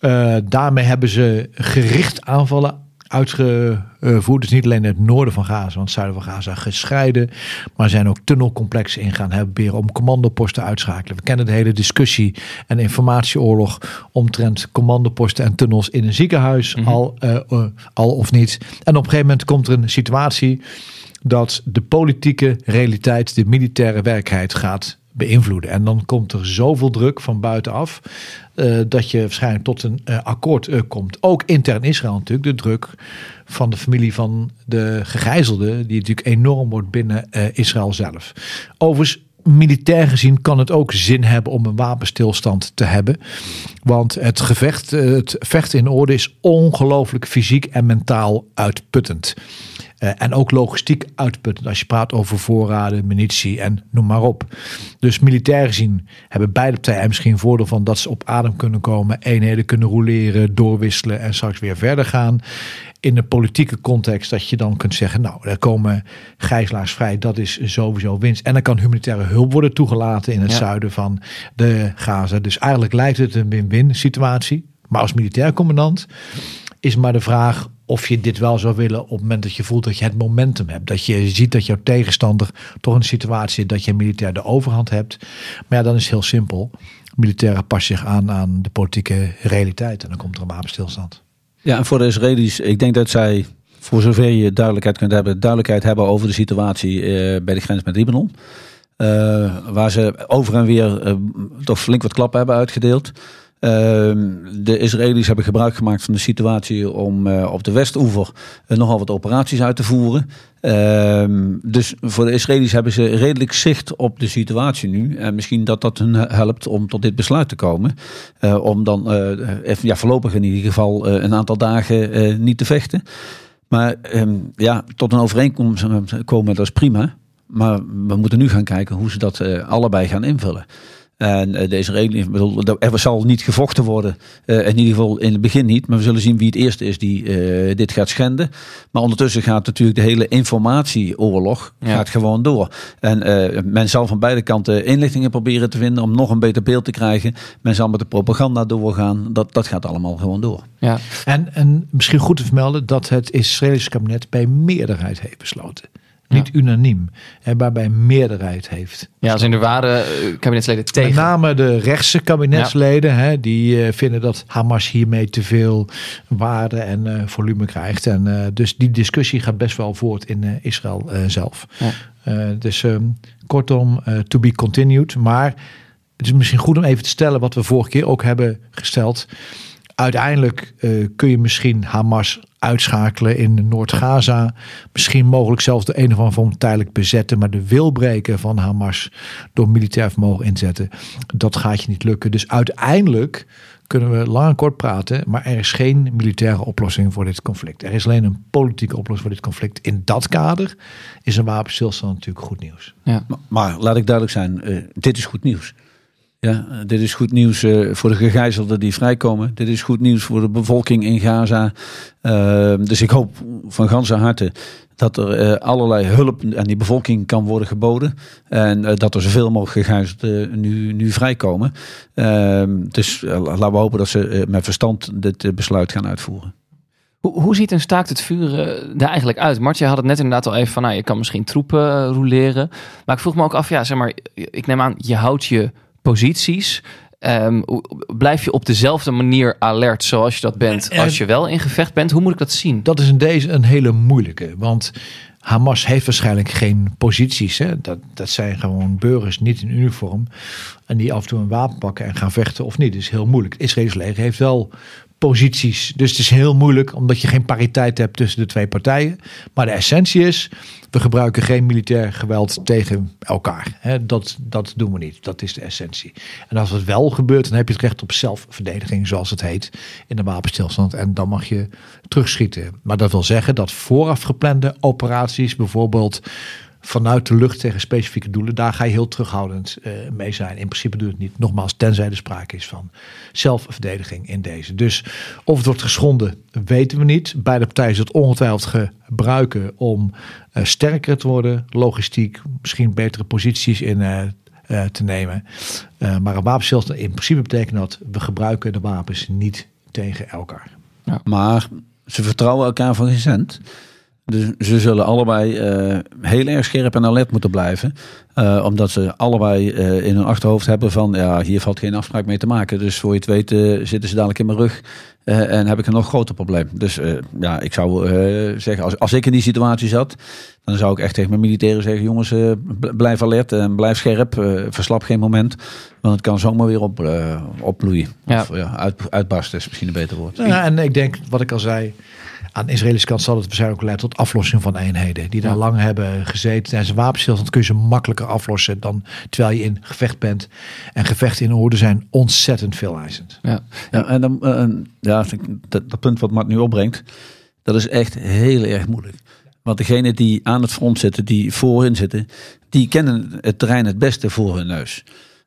Uh, daarmee hebben ze gericht aanvallen uitgevoerd. Dus niet alleen het noorden van Gaza, want het zuiden van Gaza gescheiden. Maar zijn ook tunnelcomplexen in gaan hebben om commandoposten uitschakelen. We kennen de hele discussie en informatieoorlog omtrent commandoposten en tunnels in een ziekenhuis, mm -hmm. al, uh, uh, al of niet. En op een gegeven moment komt er een situatie dat de politieke realiteit de militaire werkelijkheid gaat beïnvloeden. En dan komt er zoveel druk van buitenaf uh, dat je waarschijnlijk tot een uh, akkoord uh, komt. Ook intern Israël natuurlijk, de druk van de familie van de gegijzelden, die natuurlijk enorm wordt binnen Israël zelf. Overigens, militair gezien kan het ook zin hebben om een wapenstilstand te hebben. Want het gevecht, het vechten in orde is ongelooflijk fysiek en mentaal uitputtend. Uh, en ook logistiek uitputtend als je praat over voorraden, munitie en noem maar op. Dus militair gezien hebben beide partijen misschien voordeel van dat ze op adem kunnen komen, eenheden kunnen roleren, doorwisselen en straks weer verder gaan. In de politieke context dat je dan kunt zeggen, nou, er komen gijzelaars vrij, dat is sowieso winst. En dan kan humanitaire hulp worden toegelaten in het ja. zuiden van de Gaza. Dus eigenlijk lijkt het een win-win situatie. Maar als militair commandant is maar de vraag of je dit wel zou willen op het moment dat je voelt dat je het momentum hebt. Dat je ziet dat jouw tegenstander toch een situatie zit dat je militair de overhand hebt. Maar ja, dan is het heel simpel. Militairen passen zich aan aan de politieke realiteit en dan komt er een wapenstilstand. Ja, en voor de Israëli's, ik denk dat zij, voor zover je duidelijkheid kunt hebben, duidelijkheid hebben over de situatie uh, bij de grens met Libanon. Uh, waar ze over en weer uh, toch flink wat klappen hebben uitgedeeld. Uh, de Israëli's hebben gebruik gemaakt van de situatie om uh, op de Westoever uh, nogal wat operaties uit te voeren. Uh, dus voor de Israëli's hebben ze redelijk zicht op de situatie nu. En misschien dat dat hun helpt om tot dit besluit te komen. Uh, om dan ja, voorlopig in ieder geval een aantal dagen niet te vechten. Maar um, ja, tot een overeenkomst komen, dat is prima. Maar we moeten nu gaan kijken hoe ze dat allebei gaan invullen. En uh, de Israëli's, er zal niet gevochten worden, uh, in ieder geval in het begin niet. Maar we zullen zien wie het eerste is die uh, dit gaat schenden. Maar ondertussen gaat natuurlijk de hele informatieoorlog ja. gaat gewoon door. En men zal van beide kanten inlichtingen proberen te vinden om nog een beter beeld te krijgen. Men zal met de propaganda doorgaan. Dat, dat gaat allemaal gewoon door. Ja. En, en misschien goed te vermelden dat het Israëlische kabinet bij meerderheid heeft besloten. Niet ja. unaniem, en waarbij meerderheid heeft. Ja, als in er waren kabinetsleden tegen. Met name de rechtse kabinetsleden, ja. hè, die uh, vinden dat Hamas hiermee te veel waarde en uh, volume krijgt. En uh, dus die discussie gaat best wel voort in Israël zelf. Ja. dus um, kortom, to be continued. Maar het is misschien goed om even te stellen wat we vorige keer ook hebben gesteld. Uiteindelijk kun je misschien Hamas uitschakelen in Noord-Gaza. Misschien mogelijk zelfs de een of andere vorm tijdelijk bezetten. Maar de wilbreken van Hamas door militair vermogen inzetten. Dat gaat je niet lukken. Dus uiteindelijk kunnen we lang en kort praten. Maar er is geen militaire oplossing voor dit conflict. Er is alleen een politieke oplossing voor dit conflict. In dat kader is een wapenstilstand natuurlijk goed nieuws. Ja. Maar, maar laat ik duidelijk zijn. Uh, dit is goed nieuws. Ja, eh, dit is goed nieuws eh, voor de gegijzelden die vrijkomen. Dit is goed nieuws voor de bevolking in Gaza. Uh, dus ik hoop van ganse harte dat er uh, allerlei hulp aan die bevolking kan worden geboden. En dat er zoveel mogelijk gegijzelden nu, nu vrijkomen. Dus laten we hopen dat ze met verstand dit besluit gaan uitvoeren. Hoe, hoe ziet een staakt het vuren er eigenlijk uit? Martje had het net inderdaad al even van, nou, je kan misschien troepen roleren. Maar ik vroeg me ook af, ja, zeg maar, ik neem aan, je houdt je posities. Um, blijf je op dezelfde manier alert zoals je dat bent als je wel in gevecht bent? Hoe moet ik dat zien? Dat is in deze een hele moeilijke. Want Hamas heeft waarschijnlijk geen posities. Hè? Dat, dat zijn gewoon burgers niet in uniform. En die af en toe een wapen pakken en gaan vechten of niet. Dat is heel moeilijk. Het Israëlische leger heeft wel posities. Dus het is heel moeilijk omdat je geen pariteit hebt tussen de twee partijen. Maar de essentie is, we gebruiken geen militair geweld tegen elkaar. dat, dat doen we niet. Dat is de essentie. En als het wel gebeurt, dan heb je het recht op zelfverdediging, zoals het heet, in de wapenstilstand. En dan mag je terugschieten. Maar dat wil zeggen dat vooraf geplande operaties, bijvoorbeeld vanuit de lucht tegen specifieke doelen, daar ga je heel terughoudend uh, mee zijn. In principe doet het niet. Nogmaals, tenzij er sprake is van zelfverdediging in deze. Dus of het wordt geschonden, weten we niet. Beide partijen zullen het ongetwijfeld gebruiken om uh, sterker te worden, logistiek, misschien betere posities in uh, te nemen. maar een wapenstilstand in principe betekent dat we gebruiken de wapens niet tegen elkaar. Ja. Maar ze vertrouwen elkaar van geen cent. Dus ze zullen allebei uh, heel erg scherp en alert moeten blijven. Uh, omdat ze allebei uh, in hun achterhoofd hebben van ja, hier valt geen afspraak mee te maken. Dus voor je het weet zitten ze dadelijk in mijn rug en heb ik een nog groter probleem. Dus ja, ik zou zeggen, als, als ik in die situatie zat, dan zou ik echt tegen mijn militairen zeggen: jongens, blijf alert en blijf scherp. verslap geen moment, want het kan zomaar weer op, opbloeien. Ja. Of ja, uit, uitbarsten is misschien een beter woord. Ja, en ik denk, wat ik al zei aan de Israëlische kant zal het waarschijnlijk ook leiden tot aflossing van eenheden. Die daar lang hebben gezeten. Tijdens een wapenstilstand kun je ze makkelijker aflossen dan terwijl je in gevecht bent. En gevechten in orde zijn ontzettend veel eisend. Ja, ja en dan, uh, ja, dat, dat punt wat Mart nu opbrengt, dat is echt heel erg moeilijk. Want degene die aan het front zitten, die voorin zitten, die kennen het terrein het beste voor hun neus.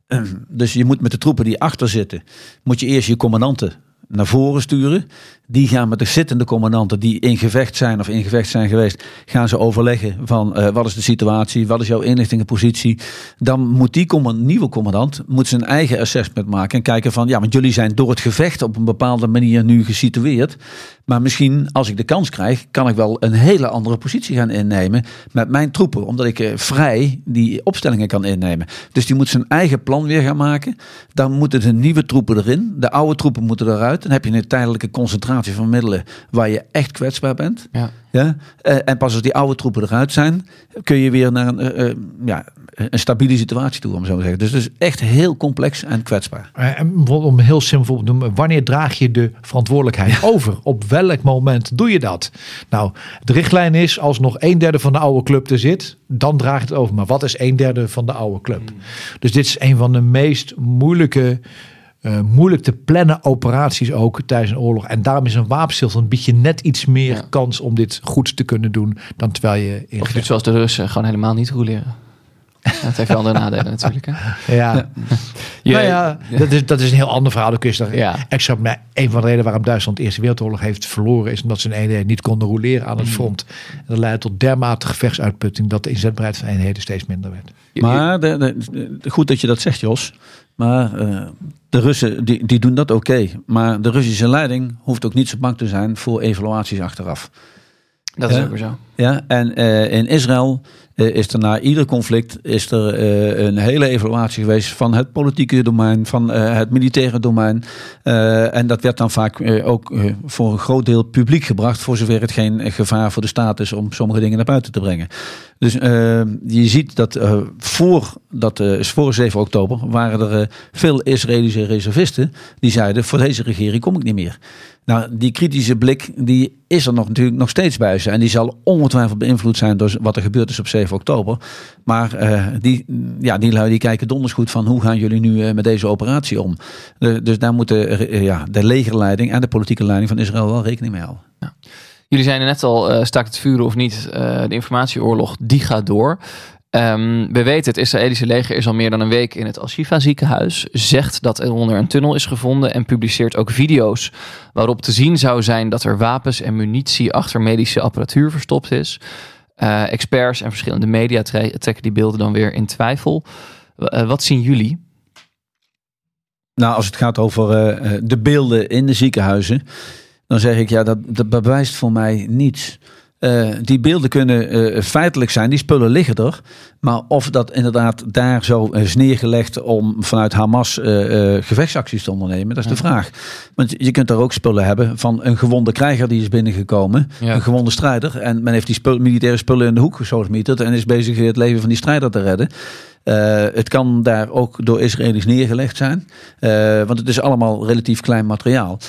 Dus je moet met de troepen die achter zitten, moet je eerst je commandanten naar voren sturen. Die gaan met de zittende commandanten die in gevecht zijn of in gevecht zijn geweest, gaan ze overleggen van uh, wat is de situatie, wat is jouw inlichtingenpositie. Dan moet die nieuwe commandant moet zijn eigen assessment maken en kijken van ja, want jullie zijn door het gevecht op een bepaalde manier nu gesitueerd. Maar misschien als ik de kans krijg, kan ik wel een hele andere positie gaan innemen met mijn troepen, omdat ik uh, vrij die opstellingen kan innemen. Dus die moet zijn eigen plan weer gaan maken. Dan moeten de nieuwe troepen erin, de oude troepen moeten eruit. Dan heb je een tijdelijke concentratie van middelen waar je echt kwetsbaar bent. Ja. Ja? Uh, en pas als die oude troepen eruit zijn, kun je weer naar een, uh, uh, ja, een stabiele situatie toe, om zo te zeggen. Dus het is echt heel complex en kwetsbaar. En om heel simpel te noemen, wanneer draag je de verantwoordelijkheid over? Op welk moment doe je dat? Nou, de richtlijn is, als nog een derde van de oude club er zit, dan draag je het over. Maar wat is een derde van de oude club? Hmm. Dus dit is een van de meest moeilijke uh, moeilijk te plannen operaties ook tijdens een oorlog. En daarom is een wapenstilstand biedt je net iets meer kans om dit goed te kunnen doen dan terwijl je in. Of je zoals de Russen gewoon helemaal niet roleren. Dat heeft wel andere nadelen natuurlijk. Hè? Ja. ja. nou ja, dat is, dat is een heel ander verhaal. Kun je ja. extra. Maar een van de redenen waarom Duitsland de Eerste Wereldoorlog heeft verloren, is omdat ze een eenheid niet konden roleren aan het mm. front. En dat leidde tot dermate gevechtsuitputting dat de inzetbaarheid van eenheden steeds minder werd. Maar de, de, goed dat je dat zegt, Jos. Maar uh, de Russen die, die doen dat oké. Maar de Russische leiding hoeft ook niet zo bang te zijn voor evaluaties achteraf. Dat is ook zo. Ja, en uh, in Israël uh, is er na ieder conflict is er uh, een hele evaluatie geweest van het politieke domein, van het militaire domein. en dat werd dan vaak ook voor een groot deel publiek gebracht, voor zover het geen gevaar voor de staat is om sommige dingen naar buiten te brengen. Dus je ziet dat voor, dat, voor 7 oktober waren er veel Israëlische reservisten die zeiden: voor deze regering kom ik niet meer. Nou, die kritische blik die is er nog, natuurlijk nog steeds bij ze. En die zal ongetwijfeld beïnvloed zijn door wat er gebeurd is op 7 oktober. Maar uh, die, ja, die lui die kijken donders goed van hoe gaan jullie nu uh, met deze operatie om. Uh, dus daar moeten uh, ja, de legerleiding en de politieke leiding van Israël wel rekening mee houden. Ja. Jullie zeiden net al, staakt het vuren of niet, de informatieoorlog, die gaat door. Ehm, we weten, het Israëlische leger is al meer dan een week in het Al-Shifa ziekenhuis. Zegt dat er onder een tunnel is gevonden en publiceert ook video's waarop te zien zou zijn dat er wapens en munitie achter medische apparatuur verstopt is. Eh, experts en verschillende media tre- trekken die beelden dan weer in twijfel. Eh, wat zien jullie? Nou, als het gaat over eh, eh, de beelden in de ziekenhuizen, dan zeg ik ja, dat, dat bewijst voor mij niets. Eh, die beelden kunnen eh, feitelijk zijn, die spullen liggen er. Maar of dat inderdaad daar zo is neergelegd om vanuit Hamas eh, gevechtsacties te ondernemen, dat is de vraag. Want je kunt daar ook spullen hebben van een gewonde krijger die is binnengekomen, Ja. een gewonde strijder. En men heeft die spul, militaire spullen in de hoek gesodemieterd en is bezig het leven van die strijder te redden. Het kan daar ook door Israëli's neergelegd zijn. Want het is allemaal relatief klein materiaal.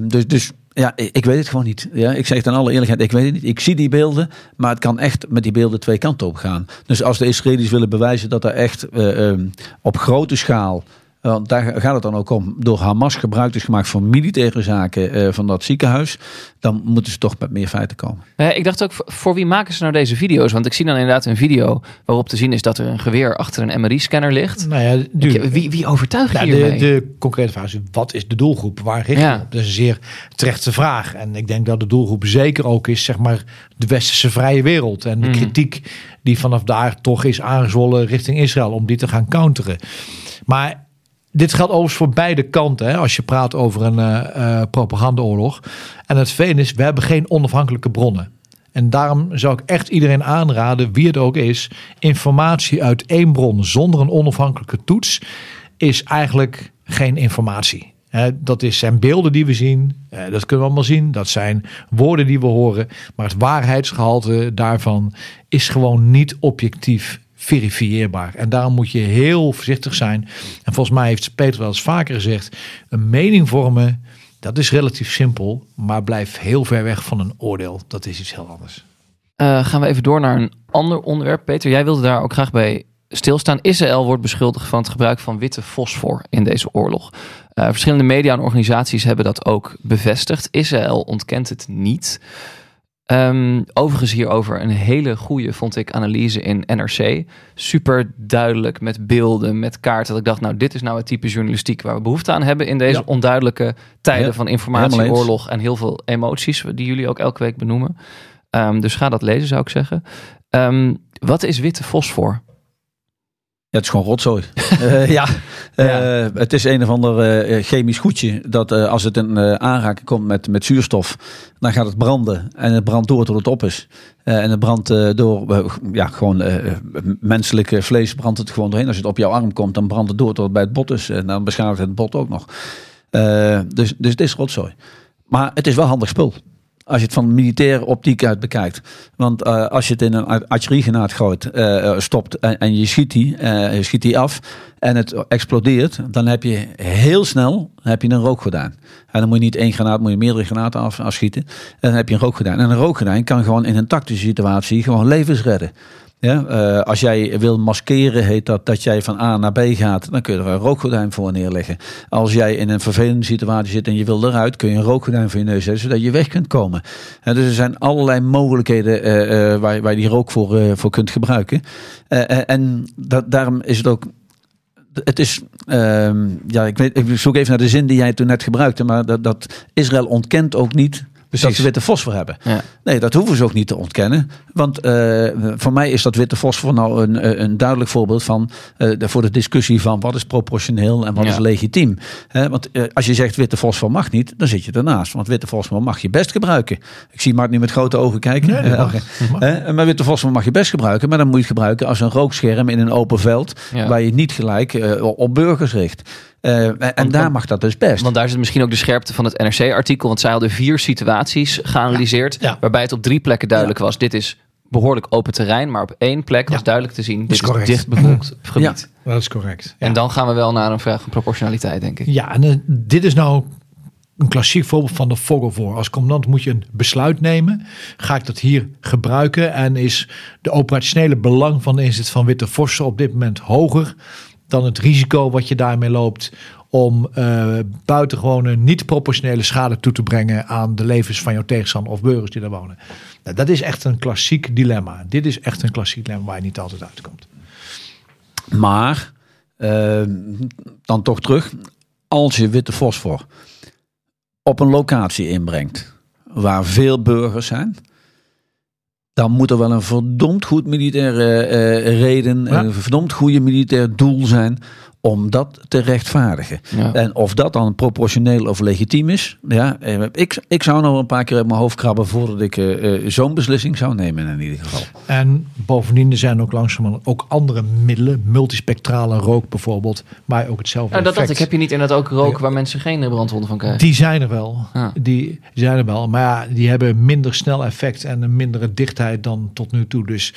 Dus, dus ja, ik, weet het gewoon niet. Ja, ik zeg het in alle eerlijkheid, ik weet het niet. Ik zie die beelden, maar het kan echt met die beelden twee kanten op gaan. Dus als de Israëli's willen bewijzen dat er echt eh, ehm, op grote schaal... Want daar gaat het dan ook om. Door Hamas gebruik is gemaakt voor militaire zaken eh, van dat ziekenhuis. Dan moeten ze toch met meer feiten komen. Ik dacht ook, voor- wie maken ze nou deze video's? Want ik zie dan inderdaad een video waarop te zien is dat er een geweer achter een MRI-scanner ligt. Nou ja, duur- Wie, wie overtuigt Nou, hiermee? de, de concrete vraag is, wat is de doelgroep? Waar richt je Ja. op? Dat is een zeer terechte vraag. En ik denk dat de doelgroep zeker ook is, zeg maar, de westerse vrije wereld. En de Mhm. kritiek die vanaf daar toch is aangezwollen richting Israël, om die te gaan counteren. Maar dit geldt overigens voor beide kanten, hè, als je praat over een eh, propagandaoorlog. En het veen is, we hebben geen onafhankelijke bronnen. En daarom zou ik echt iedereen aanraden, wie het ook is, informatie uit één bron zonder een onafhankelijke toets is eigenlijk geen informatie. Dat zijn beelden die we zien, eh, dat kunnen we allemaal zien. Dat zijn woorden die we horen. Maar het waarheidsgehalte daarvan is gewoon niet objectief verifieerbaar. En daarom moet je heel voorzichtig zijn. En volgens mij heeft Peter wel eens vaker gezegd: een mening vormen, dat is relatief simpel, maar blijf heel ver weg van een oordeel. Dat is iets heel anders. Eh, gaan we even door naar een ander onderwerp. Peter, jij wilde daar ook graag bij stilstaan. Israël wordt beschuldigd van het gebruik van witte fosfor in deze oorlog. Eh, verschillende media en organisaties hebben dat ook bevestigd. Israël ontkent het niet. Ehm, overigens hierover een hele goede, vond ik, analyse in NRC. Super duidelijk met beelden, met kaarten. Dat ik dacht, nou, dit is nou het type journalistiek waar we behoefte aan hebben in deze Ja. onduidelijke tijden Ja, van informatieoorlog en heel veel emoties, die jullie ook elke week benoemen. Ehm, dus ga dat lezen, zou ik zeggen. Ehm, wat is witte fosfor? Ja, het is gewoon rotzooi. Eh, ja, Eh, het is een of ander eh, chemisch goedje dat als het in aanraking komt met, met zuurstof, dan gaat het branden. En het brandt door tot het op is. En het brandt door, ja, gewoon menselijke vlees brandt het gewoon doorheen. Als het op jouw arm komt, dan brandt het door tot het bij het bot is. En dan beschadigt het bot ook nog. Dus, dus het is rotzooi. Maar het is wel handig spul. Als je het van militaire optiek uit bekijkt. Want eh, als je het in een artilleriegenaat gooit, eh, stopt en, en je schiet die, schiet die af en het explodeert, dan heb je heel snel heb je een rookgordijn. En dan moet je niet één granaat, moet je meerdere granaten af, afschieten. En dan heb je een rookgordijn. En een rookgordijn kan gewoon in een tactische situatie gewoon levens redden. Ja, eh, als jij wil maskeren, heet dat dat jij van A naar B gaat, dan kun je er een rookgordijn voor neerleggen. Als jij in een vervelende situatie zit en je wil eruit, kun je een rookgordijn voor je neus zetten, zodat je weg kunt komen. En dus er zijn allerlei mogelijkheden eh, eh, waar, waar je die rook voor, voor kunt gebruiken. En dat, daarom is het ook. Het is, ehm, ja, ik, weet, ik zoek even naar de zin die jij toen net gebruikte, maar dat, dat Israël ontkent ook niet dat ze witte fosfor hebben. Ja. Nee, dat hoeven ze ook niet te ontkennen. Want eh, voor mij is dat witte fosfor nou een, een duidelijk voorbeeld van eh, de- voor de discussie van wat is proportioneel en wat Ja. is legitiem. Hè, want eh, als je zegt witte fosfor mag niet, dan zit je ernaast. Want witte fosfor mag je best gebruiken. Ik zie Mark nu met grote ogen kijken. Nee, Eh, mag. maar witte fosfor mag je best gebruiken, maar dan moet je het gebruiken als een rookscherm in een open veld, Ja. waar je niet gelijk eh, op burgers richt. Eh, en en daar mag dat dus best. Want daar zit misschien ook de scherpte van het NRC-artikel. Want zij hadden vier situaties geanalyseerd. Ja, ja. Waarbij het op drie plekken duidelijk was. Dit is behoorlijk open terrein. Maar op één plek was Ja. duidelijk te zien. Dit is dichtbevolkt gebied. Dat is correct. Ja. En dan gaan we wel naar een vraag van proportionaliteit, denk ik. Ja, en eh, dit is nou een klassiek voorbeeld van de war. Als commandant moet je een besluit nemen. Ga ik dat hier gebruiken? En is de operationele belang van de inzet van witte forsen op dit moment hoger dan het risico wat je daarmee loopt om eh buitengewone niet proportionele schade toe te brengen aan de levens van jouw tegenstander of burgers die daar wonen. Nou, dat is echt een klassiek dilemma. Dit is echt een klassiek dilemma waar je niet altijd uitkomt. Maar, eh, dan toch terug. Als je witte fosfor op een locatie inbrengt waar veel burgers zijn, dan moet er wel een verdomd goed militaire eh, reden, Ja. een verdomd goede militair doel zijn om dat te rechtvaardigen. Ja. En of dat dan proportioneel of legitiem is, ja, eh, ik, ik zou nog een paar keer uit mijn hoofd krabben voordat ik eh, eh, zo'n beslissing zou nemen in ieder geval. En bovendien er zijn ook langzamerhand ook andere middelen, multispectrale rook bijvoorbeeld, maar ook hetzelfde Nou, dat, dat, effect. ik heb je niet inderdaad ook rook waar mensen geen brandwonden van krijgen. Die zijn er wel. Ja. Die zijn er wel. Maar ja, die hebben minder snel effect en een mindere dichtheid dan tot nu toe. Dus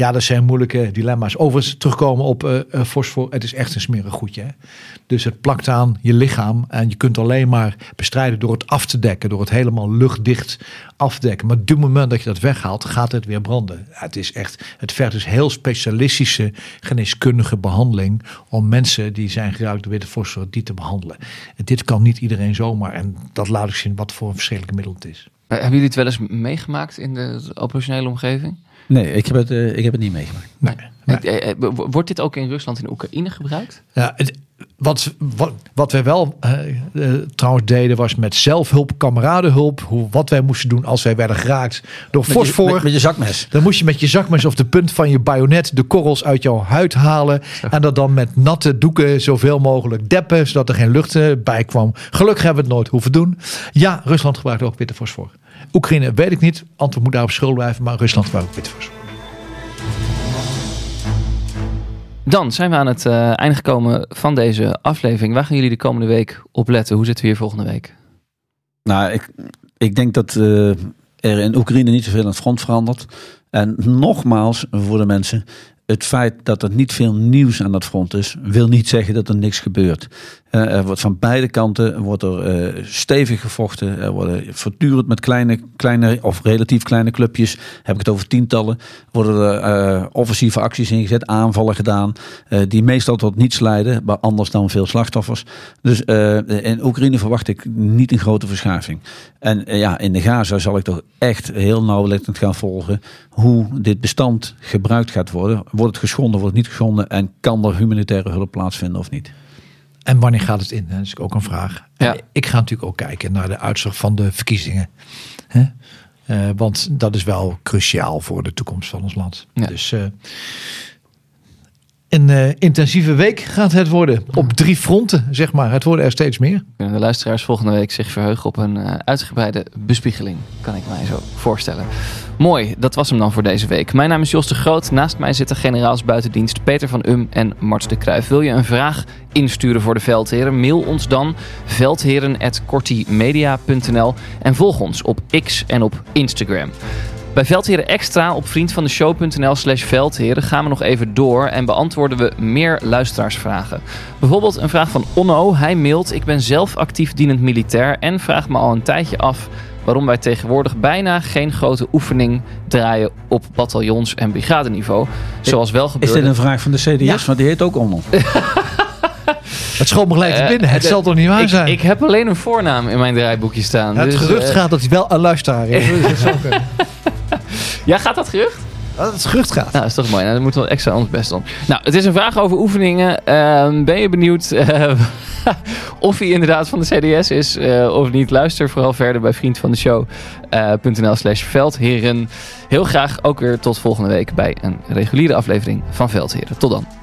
ja, dat zijn moeilijke dilemma's. Overigens, terugkomen op eh eh, fosfor. Het is echt een smerig goedje. Hè? Dus het plakt aan je lichaam. En je kunt alleen maar bestrijden door het af te dekken. Door het helemaal luchtdicht af te dekken. Maar op het moment dat je dat weghaalt, gaat het weer branden. Het is echt, het vergt dus heel specialistische geneeskundige behandeling. Om mensen die zijn geraakt door witte fosfor, die te behandelen. En dit kan niet iedereen zomaar. En dat laat ik zien wat voor een verschrikkelijk middel het is. Eh, Hebben jullie het wel eens meegemaakt in de operationele omgeving? Nee, ik heb het, eh, ik heb het niet meegemaakt. Nee. nee. Eh, Wordt dit ook in Rusland en Oekraïne gebruikt? Ja, het, wat, wat, wat wij wel eh, trouwens deden was met zelfhulp, kameradenhulp. Hoe, wat wij moesten doen als wij werden geraakt door Met je, fosfor. met, met je zakmes. Dan moest je met je zakmes of de punt van je bajonet de korrels uit jouw huid halen. En dat dan met natte doeken zoveel mogelijk deppen, zodat er geen lucht eh, bij kwam. Gelukkig hebben we het nooit hoeven doen. Ja, Rusland gebruikt ook witte fosfor. Oekraïne weet ik niet. Antwoord moet daarop schuld blijven. Maar Rusland gebruikt ook witte fosfor. Dan zijn we aan het eh, einde gekomen van deze aflevering. Waar gaan jullie de komende week op letten? Hoe zitten we hier volgende week? Nou, ik, ik denk dat eh, er in Oekraïne niet zoveel aan het front verandert. En nogmaals, voor de mensen, het feit dat er niet veel nieuws aan dat front is, wil niet zeggen dat er niks gebeurt. Eh, er wordt van beide kanten wordt er eh, stevig gevochten. Er worden voortdurend met kleine, kleine of relatief kleine clubjes, heb ik het over tientallen, worden er eh, offensieve acties ingezet, aanvallen gedaan, die meestal tot niets leiden, maar anders dan veel slachtoffers. Dus in Oekraïne verwacht ik niet een grote verschuiving. En ja, in de Gaza zal ik toch echt heel nauwlettend gaan volgen hoe dit bestand gebruikt gaat worden. Wordt het geschonden, wordt het niet geschonden en kan er humanitaire hulp plaatsvinden of niet? En wanneer gaat het in? Dat is ook een vraag. Ja. Ik ga natuurlijk ook kijken naar de uitslag van de verkiezingen. Hè? Eh, want dat is wel cruciaal voor de toekomst van ons land. Ja. Dus eh, een eh, intensieve week gaat het worden. Op drie fronten, zeg maar. Het worden er steeds meer. De luisteraars volgende week zich verheugen op een eh, uitgebreide bespiegeling? Kan ik mij zo voorstellen. Mooi, dat was hem dan voor deze week. Mijn naam is Jos de Groot. Naast mij zitten generaals buitendienst Peter van Um en Mart de Kruijf. Wil je een vraag insturen voor de Veldheren? Mail ons dan veldheren.kortimedia.nl en volg ons op X en op Instagram. Bij Veldheren Extra op vriendvandeshow.nl slash veldheren gaan we nog even door en beantwoorden we meer luisteraarsvragen. Bijvoorbeeld een vraag van Onno. Hij mailt, ik ben zelf actief dienend militair en vraag me al een tijdje af waarom wij tegenwoordig bijna geen grote oefening draaien op bataljons- en brigadeniveau. Zoals wel Is gebeurde. dit een vraag van de CDS? Ja. Want die heet ook Onno. Het schoot me gelijk te Eh, binnen. Het de- zal toch niet waar ik, zijn? ik heb alleen een voornaam in mijn draaiboekje staan. het dus, gerucht eh, gaat dat hij wel een luisteraar is. Dus dat. Ja, gaat dat gerucht? Dat het gerucht gaat. Nou, dat is toch mooi. Nou, dan moeten we extra ons best doen. Nou, het is een vraag over oefeningen. Ehm, ben je benieuwd eh, of hij inderdaad van de CDS is eh, of niet? Luister vooral verder bij vriendvandeshow.nl slash veldheren. Heel graag ook weer tot volgende week bij een reguliere aflevering van Veldheren. Tot dan.